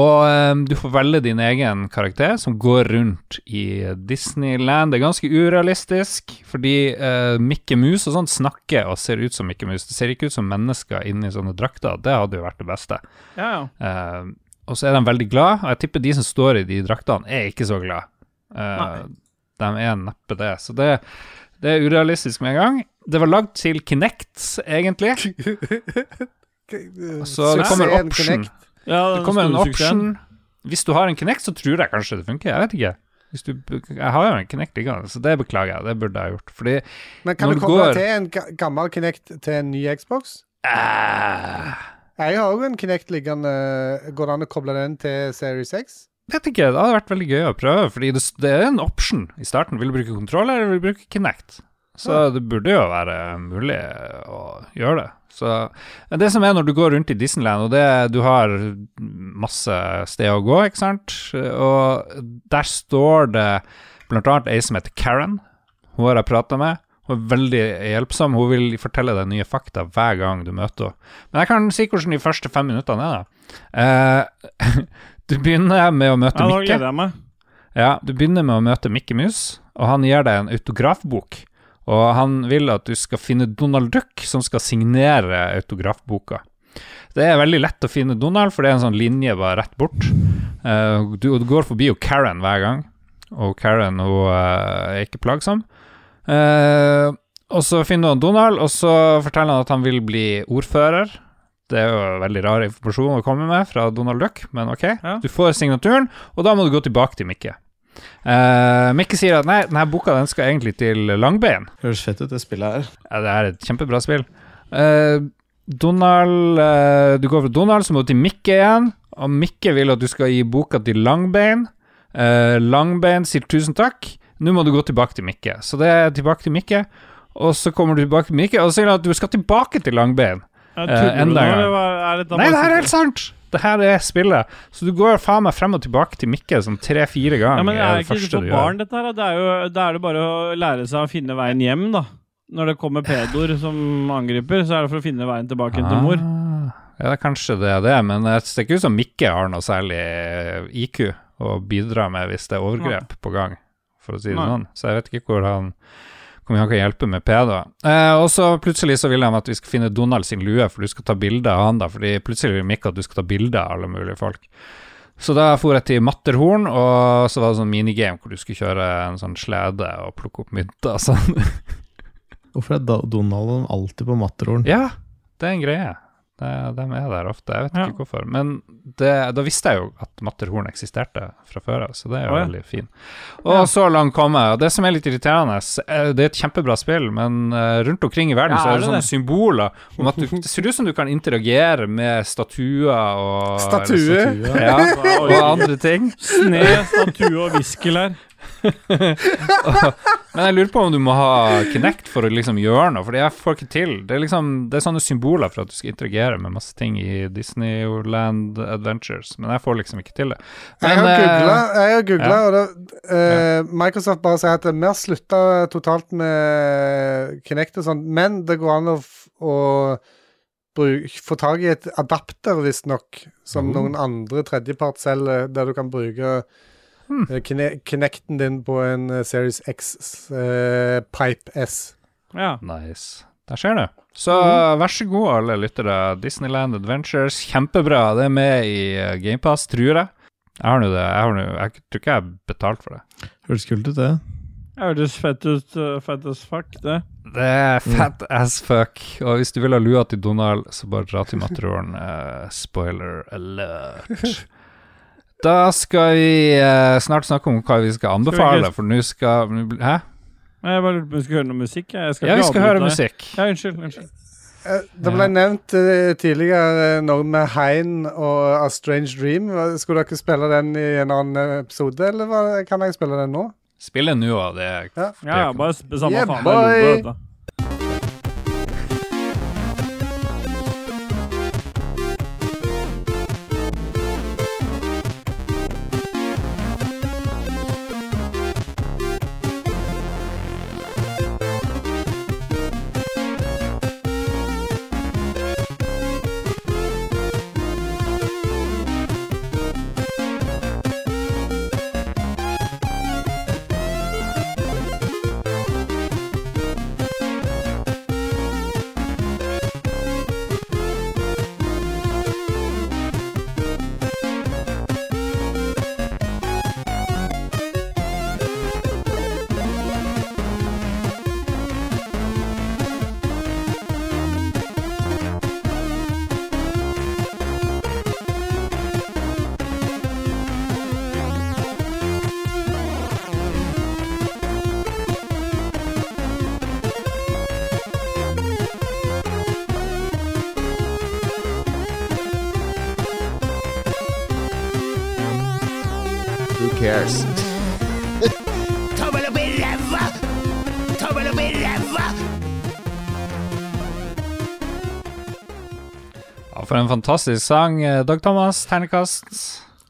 Og um, du får velge din egen karakter som går rundt i Disneyland. Det er ganske urealistisk, fordi uh, Mikke Mus og sånt snakker og ser ut som Mikke Mus. Det ser ikke ut som mennesker inni sånne drakter. Det hadde jo vært det beste. Ja, ja. Eh, og så er de veldig glad, og jeg tipper de som står i de draktene, er ikke så glad. Uh, de er neppe det. Så det, det er urealistisk med en gang. Det var lagd til Kinect, egentlig. <laughs> Så det kommer option. Ja Det kommer en option. Hvis du har en Kinect, så tror jeg kanskje det funker. Jeg vet ikke. Hvis du, jeg har jo en Kinect liggende, så det beklager jeg. Det burde jeg gjort. Fordi Men kan Når du komme koble til en gammel Kinect til en ny Xbox? Uh. Jeg har òg en Kinect liggende. Går det an å koble den til Series X? Vet ikke. Det hadde vært veldig gøy å prøve, fordi det, det er en option i starten. Vil du bruke kontroller, eller vil du bruke Kinect? Så det burde jo være mulig å gjøre det. Så det som er når du går rundt i Disneyland, og det du har masse steder å gå, ikke sant, og der står det blant annet ei som heter Karen. Hun har jeg prata med. Hun er veldig hjelpsom. Hun vil fortelle deg nye fakta hver gang du møter henne. Men jeg kan si hvordan de første fem minuttene er. da. Eh, <laughs> du begynner med å møte Ja, Mikke. jeg meg. Ja, du begynner med å møte Mikke Mus, og han gir deg en autografbok. Og han vil at du skal finne Donald Duck, som skal signere autografboka. Det er veldig lett å finne Donald, for det er en sånn linje bare rett bort. Eh, du, du går forbi jo Karen hver gang, og Karen hun eh, er ikke plagsom. Eh, og så finner du han Donald, og så forteller han at han vil bli ordfører. Det er jo veldig rar informasjon å komme med fra Donald Duck, men ok. Ja. Du får signaturen, og da må du gå tilbake til Mikke. Uh, Mikke sier at nei, denne boka den skal egentlig til Langbein. Høres fett ut, det spillet her. Ja, det er et kjempebra spill. Uh, Donald uh, Du går fra Donald, så må du til Mikke igjen. Og Mikke vil at du skal gi boka til Langbein. Eh, Langbein sier tusen takk. Nå må du gå tilbake til Mikke. Så det er tilbake til Mikke. Og så kommer du tilbake til Mikke, og så sier han at du skal tilbake til Langbein. Eh, Tuller du enda nå, en gang. eller hva- er dette Nei, det her er helt sant! Det her er spillet. Så du går faen meg frem og tilbake til Mikke sånn tre-fire ganger. Ja, men er er det ikke det første for du barn, gjør. dette her? da? Det er jo, da er det bare å lære seg å finne veien hjem, da. Når det kommer pedoer som angriper, så er det for å finne veien tilbake igjen til mor. Ah, Ja, kanskje det er det, men det ser ikke ut som Mikke har noe særlig eh, IQ å bidra med hvis det er overgrep på gang, for å si det Nei. sånn. Så jeg vet ikke hvor han mye han kan hjelpe med pedoer. Eh, og så plutselig så vil han at vi skal finne Donald sin lue, for du skal ta bilde av han da, fordi plutselig vil Mikke at du skal ta bilde av alle mulige folk. Så da for jeg til Matterhorn, og så var det sånn minigame hvor du skulle kjøre en sånn slede og plukke opp mynter og sånn. <laughs> Hvorfor er Donald alltid på matterhorn? Ja, det er en greie. Det, de er der ofte. Jeg vet Ja. ikke hvorfor. Men det, da visste jeg jo at Matterhorn eksisterte fra før av, så det er jo oh, ja. veldig fin. Og så langt kom jeg. Og det som er litt irriterende, eh, det er et kjempebra spill, men eh, rundt omkring i verden Ja, så er det det sånne symboler om at du, det ser ut som du kan interagere med statuer og Statue? eller Ja, <laughs> og andre ting. Sne, statue og viskelær. <laughs> Men jeg lurer på om du må ha Kinect for å liksom gjøre noe, for jeg får ikke til. Det er liksom Det er sånne symboler for at du skal interagere med masse ting i Disneyland Adventures, men jeg får liksom ikke til det. Jeg har Men, eh, googla, jeg har googlet, ja. og det, eh, Microsoft bare sier at vi har slutta totalt med Kinect og sånn, men det går an å, å bruk, få tak i et adapter, visstnok, som mm. noen andre tredjepart selger, der du kan bruke Hmm. eh, din på en eh, Series X uh, Pipe S. Ja. Nice. Der skjer det. Så vær så god, alle lyttere. Disneyland Adventures, kjempebra. Det er med i GamePass, tror jeg. Jeg har nå det. Jeg, har nå- jeg tror ikke jeg har betalt for det. Høres kult ut, det. Høres fett ut. uh, fett as fuck, det. Det er fat as fuck. Og hvis du vil ha lua til Donald, så bare dra til Matterhorn. Uh, spoiler alert. <laughs> Da skal vi eh, snart snakke om hva vi skal anbefale, for nå skal Hæ? Nei, Jeg bare lurte på om vi skulle høre noe musikk. jeg. Skal Ja, vi ikke skal avbryte høre deg. musikk. Ja, unnskyld. unnskyld. Eh, Det ble nevnt eh, tidligere eh, noe med Hein og A Strange Dream. Hva- Skulle dere spille den i en annen episode, eller hva, kan jeg spille den nå? Spille nå, og det er Ja. Ja, ja, bare sp- samme Yeah, faen. boy. Jeg lurer på dette. En fantastisk sang. Eh, Dag Thomas, ternekast.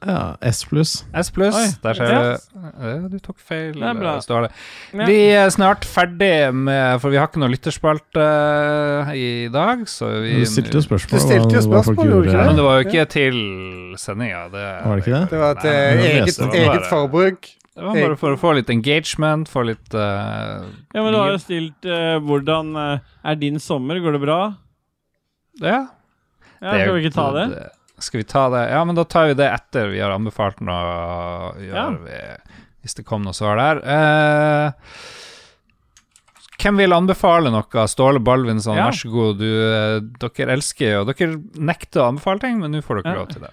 Ja, S pluss. S pluss. Der ser du. Du tok feil. Det er bra. eh, Ståle. Ja. Vi er snart ferdig med For vi har ikke noe lytterspalte eh, i dag, så vi Du stilte jo spørsmål. Du stilte jo spørsmål, gjorde ikke det? Men det var jo ikke til sendinga. Det Var det ikke det? Det var men eget, det var eget forbruk. Det var bare for å få litt engagement, få litt uh, Ja, men du har jo stilt uh, hvordan er din sommer? Går det bra? Ja. Ja, Skal vi ikke ta det? Skal vi ta det? Ja, men da tar vi det etter vi har anbefalt noe. Gjør Ja. vi, hvis det kom noe svar der. Eh, hvem vil anbefale noe? Ståle Balvinson, Ja. vær så god. Du, eh, dere elsker jo Dere nekter å anbefale ting, men nå får dere Ja. lov til det.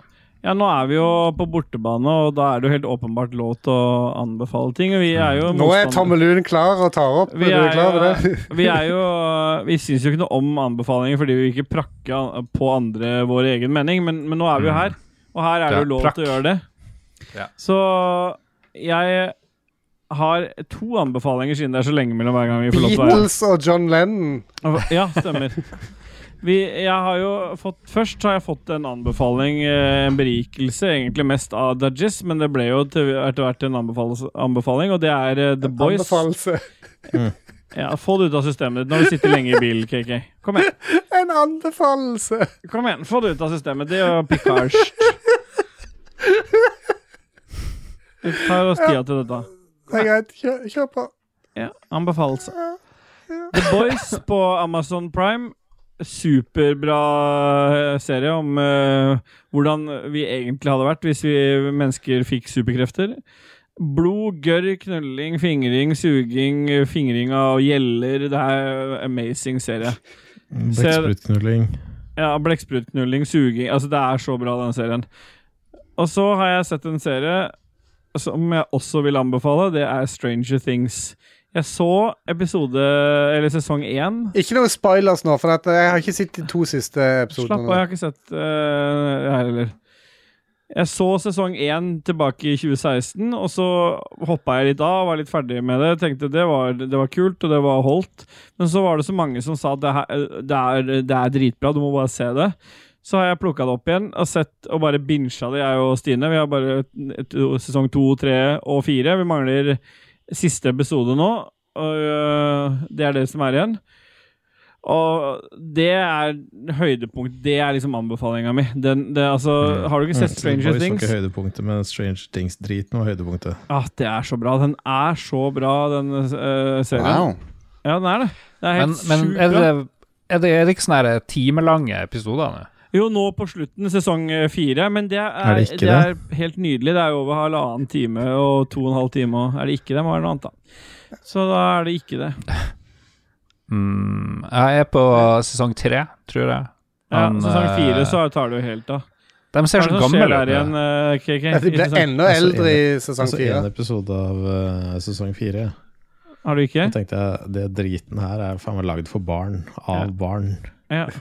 Ja, nå er vi jo på bortebane, og da er det jo helt åpenbart lov til å anbefale ting. Og vi er jo Nå er Tommelun klar og tar opp. vi er du klar det? jo, vi er jo Vi syns jo ikke noe om anbefalinger fordi vi ikke prakker på andre vår egen mening, men, men nå er vi jo her, og her er det jo lov prakk. til å gjøre det. Ja. Så jeg har to anbefalinger siden det er så lenge mellom hver gang vi får lov til å være Beatles og John Lennon. Ja, stemmer. Vi, jeg har jo fått, først har jeg fått en anbefaling, eh, en berikelse, egentlig mest av Dudgies, men det ble jo etter hvert en anbefaling, og det er eh, The Boys. Anbefalelse. <laughs> Ja, få det ut av systemet ditt når du sitter lenge i bilen, KK. Kom igjen, <laughs> En anbefalelse! kom igjen, få det ut av systemet. Det er jo Picard. <laughs> Vi tar oss tida til dette. Det er greit. Kjør på. Ja, anbefalelse. The Boys på Amazon Prime. Superbra eh, serie om uh, hvordan vi egentlig hadde vært hvis vi mennesker fikk superkrefter. Blod, gørr, knølling, fingring, suging, fingring av gjeller. Det er amazing serie. Blekksprutknulling. Ja, Blekksprutknulling, suging Altså, det er så bra, den serien. Og så har jeg sett en serie som jeg også vil anbefale. Det er Stranger Things. Jeg så episode Eller sesong én. Ikke noe spoilers nå, for jeg har ikke sett de to siste Slapp av, jeg har ikke sett uh, her heller. Jeg så sesong én tilbake i 2016, og så hoppa jeg litt av, var litt ferdig med det. Tenkte det var, det var kult, og det var holdt. Men så var det så mange som sa at det, her, det, er, det er dritbra, du må bare se det. Så har jeg plukka det opp igjen og sett og bare binsja det, jeg og Stine. Vi har bare sesong to, tre og fire. Vi mangler siste episode nå, og øh, det er det som er igjen. Og det er høydepunkt. Det er liksom anbefalinga mi. Den, det, altså, Har du ikke sett Stranger Boys Things? ikke høydepunktet, men Stranger Things-driten var høydepunktet. Ah, det er så bra. Den er så bra, den uh, serien. Wow. Ja, den er det. Det er helt men sjukt er, bra. det, er, det, er det ikke sånne her timelange episoder? Jo, nå på slutten, sesong øh, fire. Men det er, Er det det er helt nydelig. Det er jo over halvannen time og to og en halv time. Og er det ikke det, må det være noe annet, da. Så da er det ikke det. Mm, jeg er på sesong tre, tror jeg. Ja, sesong fire eh, så tar det jo helt av. De ser så det gamle ut. øh, KK? Ja, de blir ble sesong- enda Altså, eldre i sesong fire. Altså fire. en episode av uh, sesong fire. Har du ikke? Da tenkte jeg det driten her er faen meg lagd for barn. Av Ja. barn. Ja. <laughs>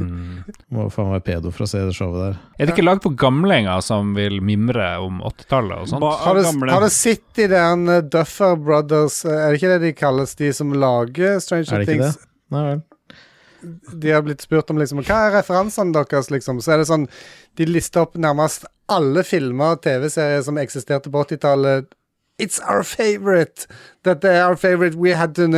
Mm. Må faen være pedo for å se det showet der. Er det ikke lagd på gamlinger som vil mimre om 80-tallet og sånt? Ba- Har du, har du sett i der uh, Duffer Brothers uh, Er det ikke det de kalles, de som lager Stranger Er det ikke Things? det? Nei vel. De har blitt spurt om liksom Hva er referansene deres, liksom? Så er det sånn De lister opp nærmest alle filmer og TV-serier som eksisterte på 80-tallet. It's our favorite! Dette er our favorite. We had to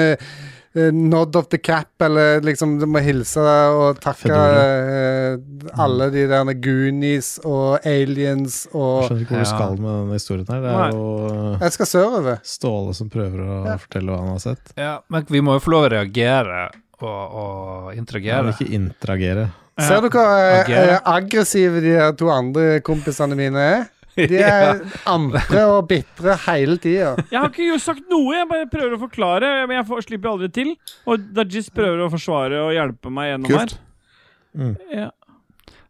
uh, nod of the cap, eller liksom Du må hilse og takke uh, alle de der Goonies og Aliens Jeg og skjønner ikke hvor du Ja. skal med denne historien her. Det Nei. er jo eh, Jeg skal sørover. Ståle som prøver å Ja. fortelle hva han har sett. Ja, men vi må jo få lov å reagere og, og interagere. Ja, ikke interagere. Ser du hvor uh, uh, aggressive de to andre kompisene mine er? De er <laughs> andre og bitre hele tida. Jeg har ikke jo sagt noe, jeg bare prøver å forklare. Men jeg får, slipper aldri til. Og Dajis prøver å forsvare og hjelpe meg gjennom Kult. her. Ja.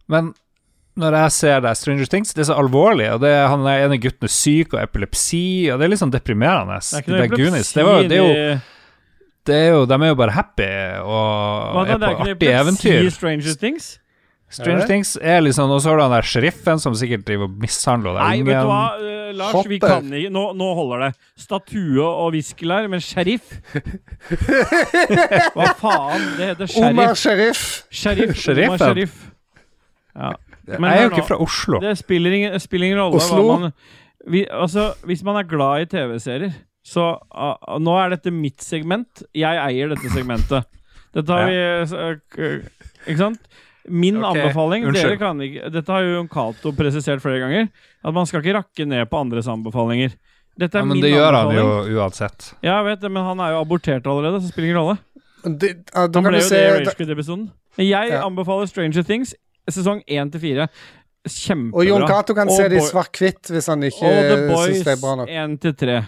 Men når jeg ser det Stranger Things, det er så alvorlig, og det han er ene gutten er syk og epilepsi, og det er litt sånn deprimerende. Det er ikke noe epilepsi. det, var, det, er jo, de- det er jo De er jo bare happy og Hva da, er det på artige eventyr. Stranger Things? Stranger Er? Things er liksom Og så har du han der sheriffen som sikkert driver og mishandler den Nei, vet du hva, uh, Lars, Lars, vi kan ikke nå, nå holder det. Statue og viskelær, men sheriff <laughs> Hva faen? Det heter Omar sheriff. Sheriff. Sheriff. Sheriffen. Omar sheriff. Ja. Men Jeg er jo ikke fra Oslo. Det spiller ingen, spiller ingen rolle Oslo? hva man vi, Altså, hvis man er glad i TV-serier, så uh, Nå er dette mitt segment. Jeg eier dette segmentet. Dette har vi uh, Ikke sant? Min okay. anbefaling dere kan ikke, Dette har jo Jon Cato presisert flere ganger. At man skal ikke rakke ned på andres anbefalinger. Dette er Ja, men min det gjør han jo uansett. Ja, jeg vet det, men han er jo abortert allerede, så det spiller ingen rolle. Det, uh, da Han ble du jo se det i Ragequid-episoden. Jeg Ja. anbefaler Stranger Things sesong 1 til 4. Kjempebra. Og Jon Cato kan Og se det i svart-hvitt hvis han ikke syns det er bra nok. Og The Boys 1 til 3.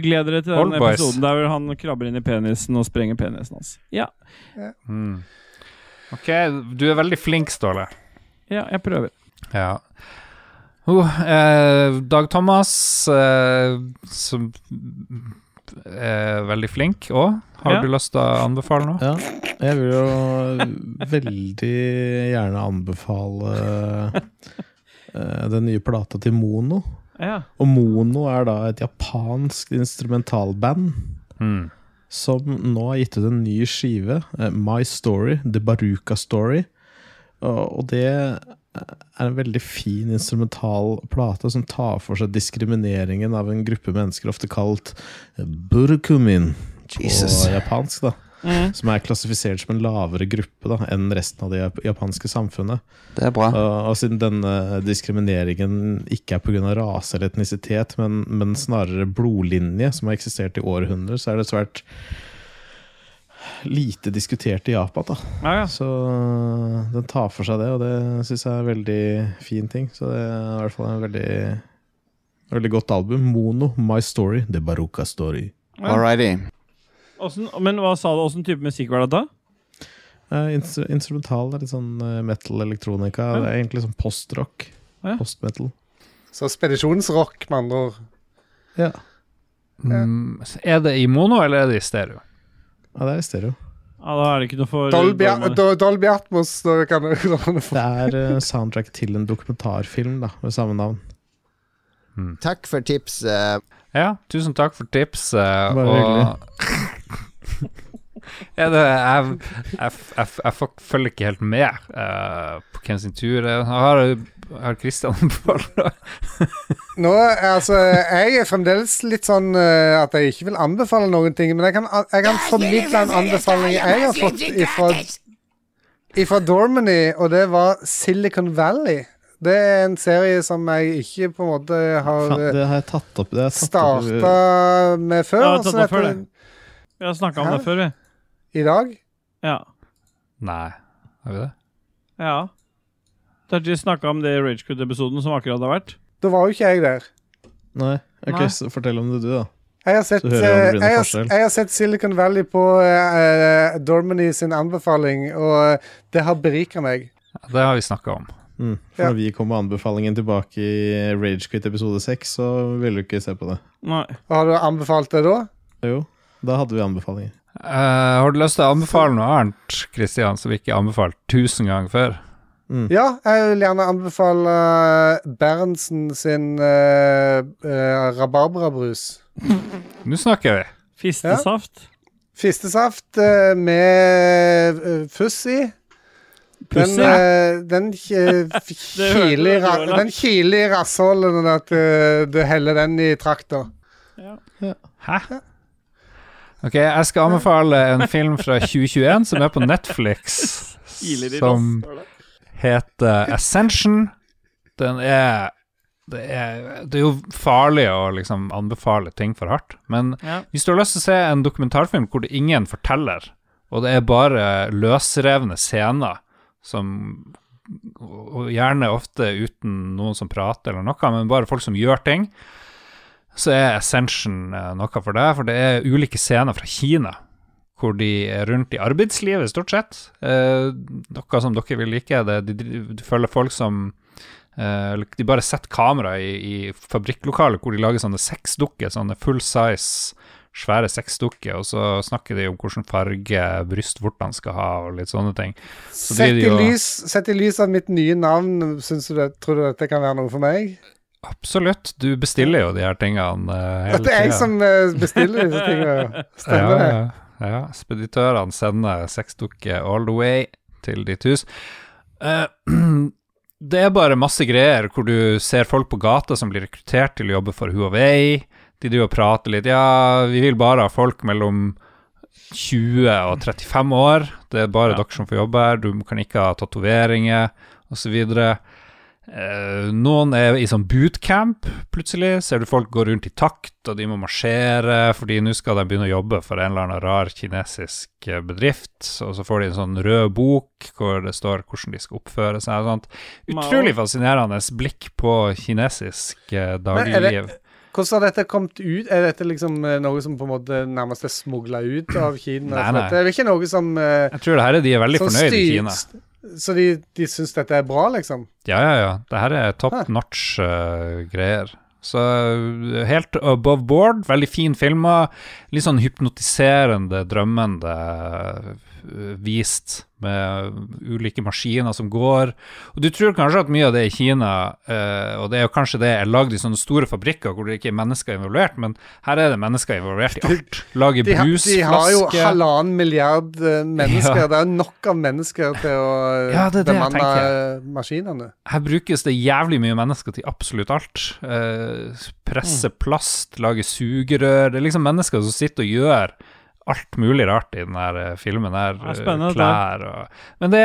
Gled dere til den Old Boys. episoden der hvor han krabber inn i penisen og sprenger penisen hans. Ja, Mm. Ok, du er veldig flink, Ståle. ja jeg prøver. Ja. Oh, eh, Dag Thomas, eh, som er veldig flink òg. Har Ja. du lyst til å anbefale noe? Ja, jeg vil jo veldig gjerne anbefale eh, den nye plata til Mono. Ja. Og Mono er da et japansk instrumentalband Mm. Som nå har gitt ut en ny skive, eh, My Story, The Baruka Story. Og, det er en veldig fin instrumental plate som tar for seg diskrimineringen av en gruppe mennesker, ofte kalt burkumin Jesus. på japansk. da Mm. Som er klassifisert som en lavere gruppe da enn resten av det japanske samfunnet. Det er bra. Og, og siden denne diskrimineringen ikke er pga. rase eller etnisitet, men, men snarere blodlinje, som har eksistert i århundrer, så er det svært lite diskutert i Japan. da Ja, ja. Så den tar for seg det, og det syns jeg er en veldig fin ting. Så det er i hvert fall en veldig Veldig godt album. Mono, My Story, The Baruca Story. Ja. Alrighty. Åssen- men hva sa du? Åssen type musikk var det da? instru instrumental er litt sånn eh, metal elektronika. Det er egentlig sånn postrock. Ja. Postmetal. Så spedisjonsrock, med andre ord. Ja. Mm. Er det i mono, eller er det i stereo? ja, det er i stereo. Ja, Da er det ikke noe for Dolby, Dolby. Atmos, da kan du <laughs> kan du få Det er uh, soundtrack til en dokumentarfilm da, med samme navn. Takk for tipset. Ja, tusen takk for tipset. Bare og <laughs> ja, det, jeg, jeg, jeg, jeg følger ikke helt med uh, på hvem sin tur er. Har, har Christian noe? Nå, altså, jeg er fremdeles litt sånn uh, at jeg ikke vil anbefale noen ting, men jeg kan, jeg kan formidle en anbefaling jeg har fått ifra, ifra Dormany, og det var Silicon Valley. Det er en serie som jeg ikke på en måte har det har jeg tatt opp. Det har jeg tatt opp starta med før. Ja, jeg har tatt så opp før dette- Vi har snakka om Hæ? det før, vi. I dag. Ja. Nei, har vi det? ja. Taji snakka om det i Ragequit-episoden som akkurat har vært. Da var jo ikke jeg der. Nei, ok, Nei. så fortell om det du, da. Jeg har sett, jeg eh, jeg har, jeg har sett Silicon Valley på uh, Dormany sin anbefaling, og det har berika meg. Ja, Det har vi snakka om. Mm. For Ja. når vi kom med anbefalingen tilbake i Ragequit episode 6, så ville du ikke se på det. Nei. Har du anbefalt det da? Jo, da hadde vi anbefalinger. Uh, har du lyst til å anbefale noe annet, Christian, som vi ikke har anbefalt tusen ganger før? Mm. Ja, jeg vil gjerne anbefale eh, Berntsen sin uh, rabarbrabrus. Nå snakker vi. Fistesaft. Fistesaft eh, med uh, fuss i. Den, Pussy. eh, <laughs> den kiler i du, ra- Ola. Den kiler i rassholdet når du heller den i trakta. Hæ? Ok, jeg skal anbefale en film fra 2021 som er på Netflix, som heter Ascension. Den er det er, det er jo farlig å liksom anbefale ting for hardt, men Ja. hvis du har lyst til å se en dokumentarfilm hvor det ingen forteller, og det er bare løsrevne scener som Og gjerne ofte uten noen som prater eller noe, men bare folk som gjør ting, så er Ascension eh, noe for deg. For det er ulike scener fra Kina hvor de er rundt i arbeidslivet, stort sett. Eh, noe som dere vil like. Det, de, de, følger folk som eh, De bare setter kamera i, i fabrikklokalet hvor de lager sånne sexdukker, sånne full size, svære sexdukker, og så snakker de om hvilken farge brystvortene skal ha, og litt sånne ting. Så Sett i, lys, sett i lys av mitt nye navn, syns du det, tror du dette kan være noe for meg? Absolutt. Du bestiller jo de her tingene uh, hele tida. det er jeg som eh, bestiller disse tingene. <laughs> Stemmer ja, det? Ja, ja. Speditørene sender sexdukker all the way til ditt hus. Eh, <clears throat> det er bare masse greier hvor du ser folk på gata som blir rekruttert til å jobbe for Huawei. De driver og prater litt. Ja, vi vil bare ha folk mellom 20 og 35 år. Det er bare Ja. dere som får jobbe her. Du kan ikke ha tatoveringer, osv. Eh, noen er i sånn bootcamp, plutselig. Ser du folk gå rundt i takt, og de må marsjere, fordi nå skal de begynne å jobbe for en eller annen rar kinesisk eh, bedrift. Og så får de en sånn rød bok hvor det står hvordan de skal oppføre seg. og sånt. Utrolig fascinerende blikk på kinesisk eh, er det- dagligliv. Hvordan har dette kommet ut? Er dette liksom eh, noe som på en måte nærmest er smugla ut av Kina? Nei, nei. Det er ikke noe som eh, Jeg tror det her er de er veldig fornøyd i Kina. Så de, de syns dette er bra, liksom? Ja, ja, ja. Det her er top notch uh, greier. Så eh, helt above board. Veldig fin filmer. Litt sånn hypnotiserende, drømmende eh, vist med ulike maskiner som går. Og du tror kanskje at mye av det i Kina, eh, og det er jo kanskje det, er lagd i sånne store fabrikker hvor det ikke er mennesker involvert, men her er det mennesker involvert i alt. Lager De, de har jo halvannen milliard eh, mennesker. Ja. Det er nok av mennesker til å eh, Ja, det bemanne maskinene. Her brukes det jævlig mye mennesker til absolutt alt. Eh, presse Mm. plast, lage sugerør. Det er liksom mennesker som sitter og gjør alt mulig rart i den her eh, filmen her. Er eh, Klær og Men det,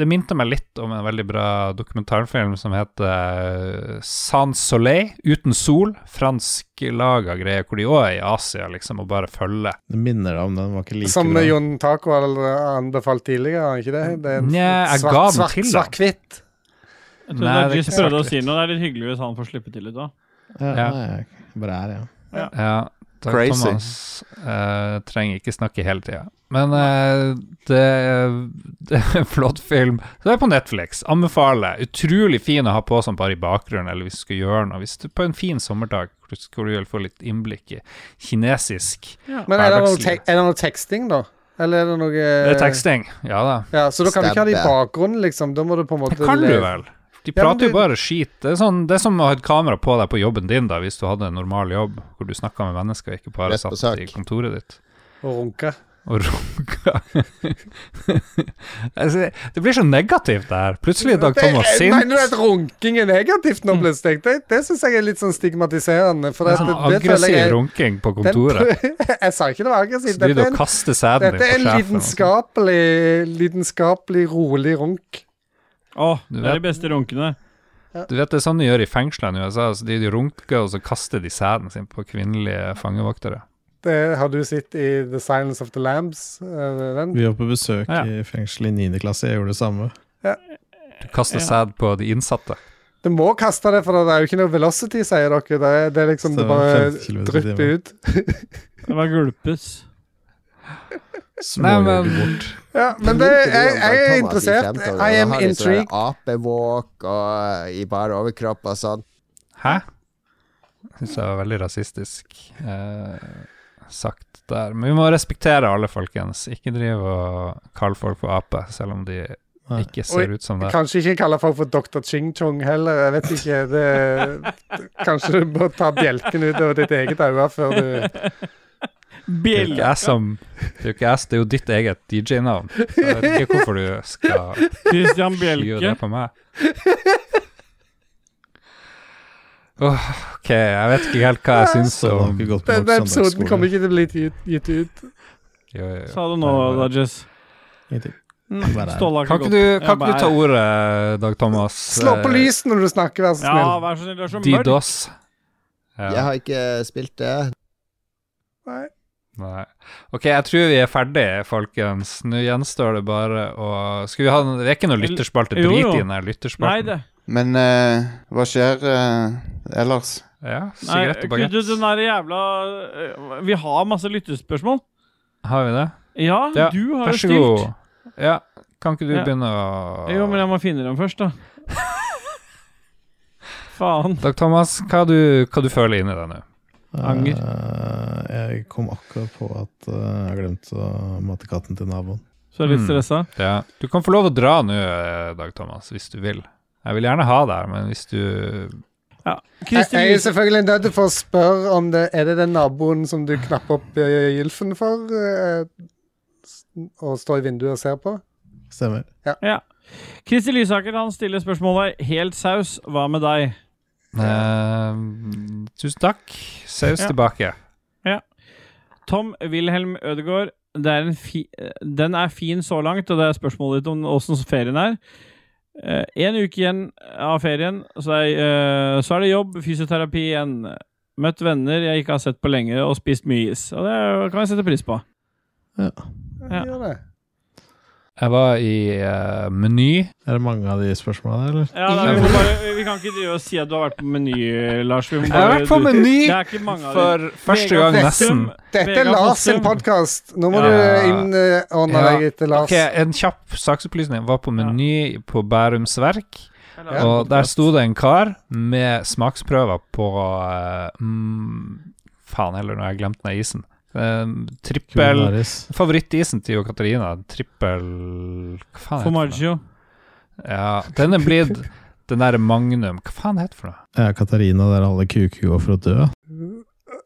det minte meg litt om en veldig bra dokumentarfilm som heter eh, Sans Soleil, uten sol. Fransk-laga greier, hvor de òg er i Asia, liksom, og bare følger. Det minner deg om den, var ikke like Som bra. Jon Taco anbefalt tidligere, har han ikke det? det er en Nja, jeg svart- ga den svart- til han. Svart-hvitt. Jeg trodde Nei, ikke prøvde å si noe. Det er litt hyggelig hvis han får slippe til litt òg. Ja, Ja. Nei, jeg bare er, ja. Ja, Dag Crazy. Thomas eh, trenger ikke snakke hele tida. Men eh, det, <laughs> det er en flott film. Så det er på Netflix. Anbefaler. Utrolig fin å ha på sånn bare i bakgrunnen, eller hvis du skal gjøre noe. Hvis du på en fin sommerdag hvor du- vil få litt innblikk i kinesisk Men er det, noe er det noe teksting, da? Eller er det noe Det er teksting, ja da. Ja, Så da kan du ikke ha det i bakgrunnen, liksom? Da må du på en måte Det kan du vel? De Ja, prater jo bare skit. Det er, sånn, det er som å ha et kamera på deg på jobben din, da, hvis du hadde en normal jobb hvor du snakka med mennesker, ikke bare satt i kontoret ditt. og runke. og runka. <laughs> altså, det blir så negativt, det her. Plutselig er Dag Thomas Det- sint. Mener du at runking er negativt nå, plutselig? Det, det syns jeg er litt sånn stigmatiserende. For Det det, er det, sånn det aggressiv jeg runking på den- kontoret. <laughs> jeg sa ikke det var aggressivt. Så blir Dette det er å en, kaste sæden din dette er en sjefen. lidenskapelig, lidenskapelig rolig runk. Å, Du det er de beste runkene. Du vet det er sånn de gjør i fengslene i USA. Altså de, de runker, og så kaster de sæden sin på kvinnelige fangevoktere. Det har du sett i The Silence of the Lambs. eh, den? Vi var på besøk Ja. i fengsel i 9. klasse, jeg gjorde det samme. Du kaster Ja. sæd på de innsatte. Du må kaste det, for det er jo ikke noe velocity, sier dere. Det er, det er liksom Så det bare 50 drypper ut. <laughs> Det var gulpes. Småjogger bort. Ja, men det, jeg, jeg er interessert. I am intrigued. Apevåk og i bare overkropp og sånn. Hæ? Syns jeg var veldig rasistisk eh, sagt der. Men vi må respektere alle, folkens. Ikke drive og kalle folk for ape, selv om de ikke ser Oi, ut som det. Kanskje ikke kalle folk for Dr. Ching Chong heller. Jeg vet ikke. Det, kanskje du må ta bjelken ut over ditt eget øye før du Det er som Det er jo ikke jeg, det er jo ditt eget DJ-navn. Så Jeg vet ikke hvorfor du skal Christian Bjelke. det på meg. Oh, ok, jeg vet ikke helt hva jeg syns Så det har om Den episoden kommer ikke til å bli gitt, gitt ut. Jo, jo, jo. Sa du nå, Dodges? Ingenting. Ståle Kan ikke du, kan bare- du ta ordet, Dag Thomas? Slå på lys lyset når du snakker, vær så Ja, snill. vær så snill, det er så mørkt. Ja. Jeg har ikke spilt det. Nei. Nei. Ok, jeg tror vi er ferdige, folkens. Nå gjenstår det bare å Skal vi ha en Det er ikke noe lytterspalte. Drit i den her Nei, det. Men uh, hva skjer uh, ellers? Ja, sigarett og du, den der jævla øh, Vi har masse lyttespørsmål. Har vi det? Ja, Ja, du har jo stilt. god. Ja, kan ikke du Ja. begynne å Jo, men jeg må finne dem først, da. <laughs> Faen. Dag Thomas, hva du, hva du føler inni deg nå? Anger. Eh, jeg kom akkurat på at eh, jeg glemte å mate katten til naboen. Så er jeg litt Mm. stressa. Ja. Du kan få lov å dra nå, eh, Dag Thomas, hvis du vil. Jeg vil gjerne ha deg her, men hvis du Ja. Jeg, jeg er selvfølgelig nødt til å spørre om det er det den naboen som du knapper opp gylfen for, og står i vinduet og ser på. Stemmer. Kristi Lysaker han stiller spørsmålet Helt saus, hva med deg? Eh, Tusen takk. Saus Ja. tilbake. Tom Wilhelm Ødegaard det er en fi Den er fin så langt, og det er spørsmålet ditt om åssen ferien er. Eh, en uke igjen av ferien, så er, uh, så er det jobb, fysioterapi igjen. Møtt venner jeg ikke har sett på lenge, og spist mye is. Og det kan jeg sette pris på. Ja. Ja. Gjør det. Jeg var i uh, Meny. Er det mange av de spørsmålene der, eller? Ja, da, vi, får bare, vi kan ikke drive og si at du har vært på Meny, Lars. Vi må Jeg har vært på Meny for første gang nesten. Dette er Lars sin podkast. Nå må Ja. du innordne Ja. deg etter Lars. Ok, En kjapp saksopplysning. Jeg var på Meny på Bærums Verk. Ja. Og der sto det en kar med smaksprøver på uh, mm, Faen heller, nå har jeg glemt den isen. Uh, trippel. Favorittisen til jo Katarina. Trippel Hva faen? Formaggio. Ja, den er blitt <laughs> den derre Magnum Hva faen heter det for noe? Ja, Katarina, der alle kuker går for å dø.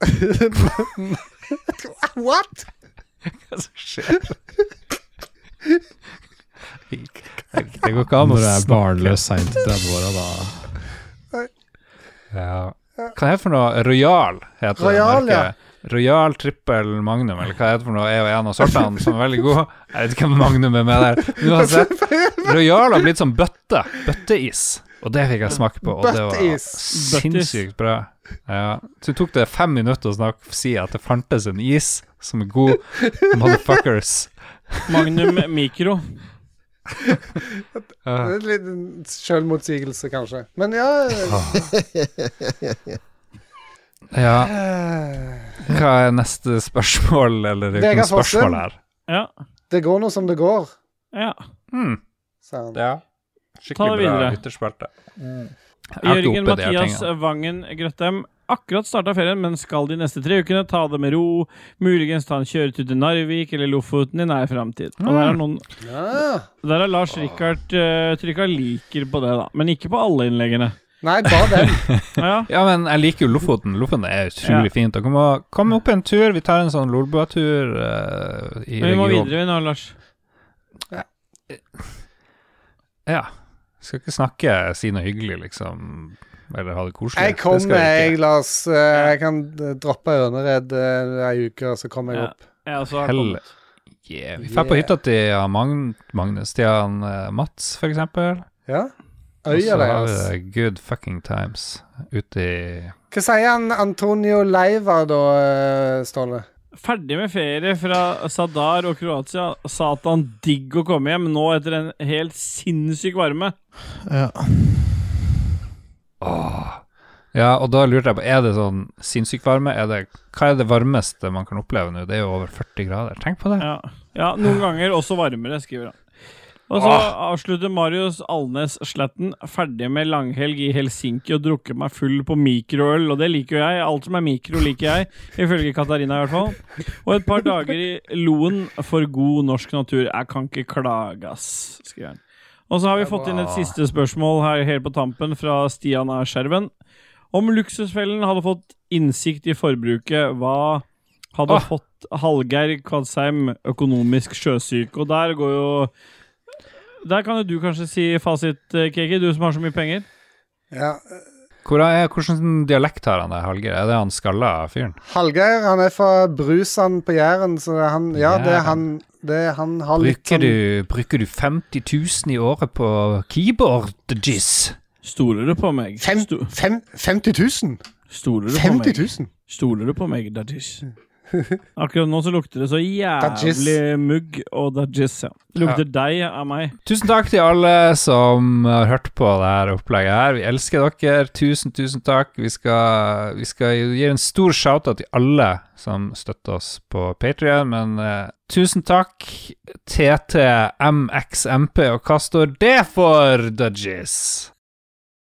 <laughs> What?! Hva som skjer? Det går ikke an å Når du er barnløs seint i 30-åra, da Ja. Hva heter det for noe? Royal heter Royal, det merket. Royal trippel magnum, eller hva heter det for noe, er jo en av sortene som er veldig god. Jeg vet ikke hvem magnum er med der. Uansett, <laughs> Royal har blitt sånn bøtte. Bøtteis. Og det fikk jeg smake på, og det var sinnssykt bra. Ja. Så tok det fem minutter å snakke, si at det fantes en is som er god. <laughs> Motherfuckers. Magnum Mikro. Det <laughs> er en liten selvmotsigelse, kanskje. Men ja Ja, eh, hva er neste spørsmål, eller det er ikke noe spørsmål her? Ja. Det går nå som det går, ja. Mm. Sånn. Ja. Ta Skikkelig det bra videre. ytterspalte. Jeg har Jørgen Mathias. Vangen Grøttem. Akkurat starta ferien, men skal de neste tre ukene ta det med ro. Muligens ta en kjøretur til Narvik eller Lofoten i nær framtid. Og der er, noen, Ja. der er Lars Rikard uh, trykka liker på det, da. Men ikke på alle innleggene. Nei, bare den. <laughs> Ja, Ja, men jeg liker jo Lofoten. Lofoten er utrolig Ja. fint. Kom, og- kom opp en tur. Vi tar en sånn Lolbua-tur uh, i Men vi må regionen. videre vi nå, Lars. Ja. Ja. Skal ikke snakke, si noe hyggelig, liksom. Eller ha det koselig. Jeg Det kommer, skal jeg. Lars. Eh, Jeg kan eh, droppe Ørnered eh, ei uke, og så kommer jeg Ja. opp. Ja, så har Hell- kommet. Yeah. Vi drar på hytta til Magn Magnus, til han Mats, for eksempel. Ja. Og så har vi det good fucking times ute i Hva sier han Antonio Leiva da, Ståle? Ferdig med ferie fra Sadar og Kroatia. Satan digg å komme hjem nå etter en helt sinnssyk varme. Ja. Åh. Ja, og da lurte jeg på, er det sånn sinnssyk varme? Er det, hva er det varmeste man kan oppleve nå? Det er jo over 40 grader. Tenk på det. Ja, ja noen ganger også varmere, skriver han. Og så avslutter Marius Alnes Sletten ferdig med langhelg i Helsinki og drukket meg full på mikroøl, og det liker jo jeg. Alt som er mikro, liker jeg, ifølge Katarina i hvert fall. Og et par dager i Loen for god norsk natur. Jeg kan ikke klage, ass, skriver han. Og så har vi fått inn et siste spørsmål her helt på tampen fra Stian A. Skjerven. Om Luksusfellen hadde fått innsikt i forbruket, hva hadde ah. fått Hallgeir Kvadsheim økonomisk sjøsyk? Og der går jo Der kan jo du kanskje si fasit, Kiki, du som har så mye penger. Ja. Hvor er, hvordan dialekt har han der, Hallgeir? Er det han skalla fyren? Hallgeir han er fra Brusand på Jæren, så det er han Ja, det er han det er han har litt Bruker sånn du, bruker du 50 000 i året på keyboard, jizz? Stoler du på meg? fem, fem, 50 000? Stoler du på meg? Stoler du på meg, Dajis? Akkurat nå så lukter det så jævlig mugg og Dajis, ja. Lukter deg av meg. Tusen takk til alle som har hørt på det her opplegget her. Vi elsker dere. Tusen, tusen takk. Vi skal, vi skal gi en stor shout-out til alle som støtter oss på Patrion, men uh, tusen takk. TT, MXMP, og hva står det for, dajis?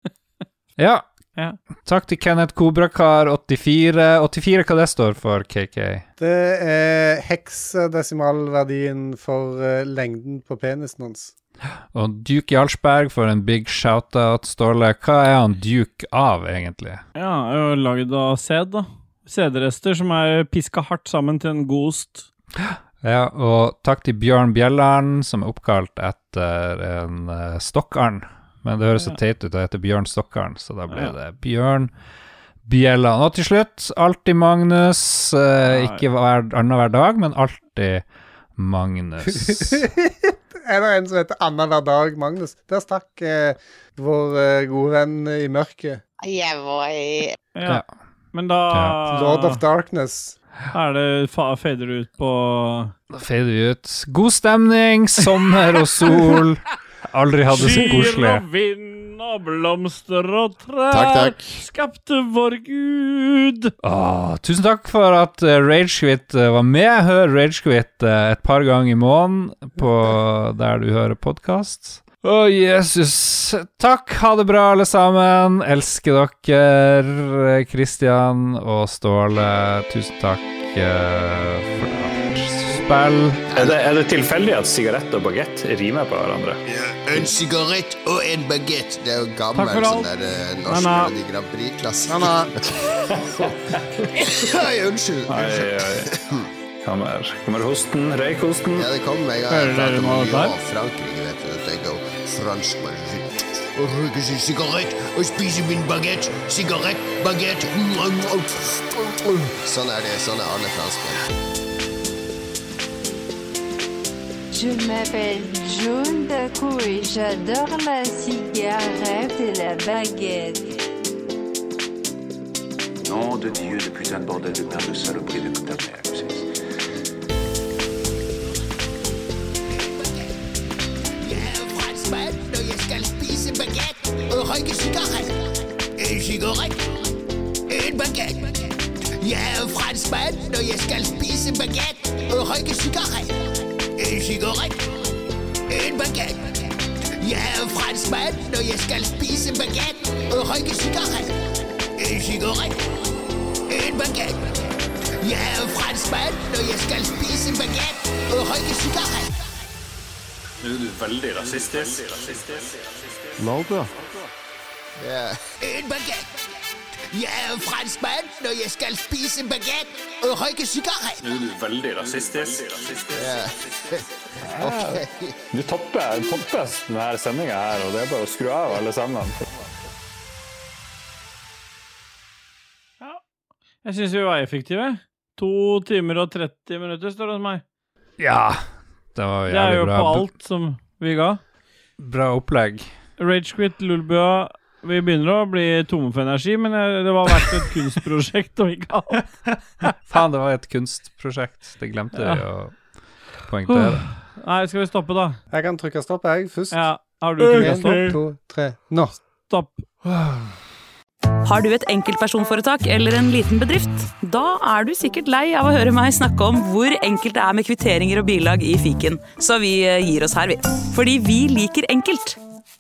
<laughs> Ja. Ja. Takk til Kenneth Kobrakar84. 84, hva det står for, KK? Det er heksedesimalverdien for uh, lengden på penisen hans. Og Duke Jarlsberg for en big shout-out. Ståle, hva er han Duke av, egentlig? Ja, jeg er jo lagd av sæd, da. Sædrester som er piska hardt sammen til en god ost. Ja, og takk til Bjørn Bjelland, som er oppkalt etter en uh, stokkarn. Men det høres så teit ut å hete Bjørn Stokkaren, så da ble det Bjørn Bjella. Og til slutt, alltid Magnus. eh, ikke hver, annenhver dag, men alltid Magnus. <laughs> er det en som heter annenhver dag, Magnus? Der stakk eh, vår eh, gode venn i mørket. Jeg var i Ja. Ja. Men da Ja. Lord of Darkness. Er det fa fader ut på Da fader vi ut. God stemning, sommer og sol. <laughs> Aldri hatt det så koselig. koselig. og vind og blomster og trær Takk, takk. skapte vår Gud. Åh, tusen takk for at uh, Ragequit eh, var med. Hør Ragequit uh, et par ganger i måneden på der du hører podkast. Å, Jesus. Takk. Ha det bra, alle sammen. Elsker dere. Kristian og Ståle, tusen takk for. Er det, er det tilfeldig at sigarett og bagett rimer på hverandre? En sigarett og en bagett. Det er jo gammel sånn der eh, norsk. Melodi Grand. <laughs> Oi, unnskyld. Oi, oi. Kommer, kommer hosten, røykhosten. Ja, det kom med en gang. Hører Jeg har pratet om Lyon og Frankrike, vet du. Dette er fransk man. Og røyke sin sigarett og spise min bagett. Sigarett, bagett. Sånn er det. Sånn er alle franskmenn. Je m'appelle John Daco et j'adore la cigarette et la baguette. Nom de Dieu, de putain de bordel de merde de saloperie de ta mère. c'est- Jeg er franskmann når jeg skal spise bagett og røyke sigarett. En sigarett, en bagett. Jeg er franskmann når jeg skal spise bagett og røyke. En sigarett, en baguette. Jeg er franskmann når jeg skal spise baguette og røyke sigarett. En cigaret. en baguette. Jeg er franskmann når jeg skal spise baguette og røyke sigarett. Nå er du veldig rasistisk. Ja. En bagett. Jeg er franskmann når jeg skal spise bagett og røyke sigarett. Du er veldig rasistisk. <laughs> Ja. Ok. Du topper, topper denne sendinga her, og det er bare å skru av alle sammen. Jeg syns vi var effektive. To timer og 30 minutter, står det hos meg. Ja, det var jævlig bra. Det er jo bra. på alt som vi ga. Bra opplegg. Ragequit, Lulbua Vi begynner å bli tomme for energi, men det var verdt et kunstprosjekt og ikke. <laughs> Faen, det var et kunstprosjekt. Det glemte vi å poengtere. Nei, skal vi stoppe, da? Jeg kan trykke stopp, jeg, først. Ja. Har du trykka En, stopp? to, tre. Nå. Stopp. Har du et enkeltpersonforetak eller en liten bedrift? Da er du sikkert lei av å høre meg snakke om hvor enkelt det er med kvitteringer og bilag i fiken, så vi eh, gir oss her, vi. Fordi vi liker enkelt.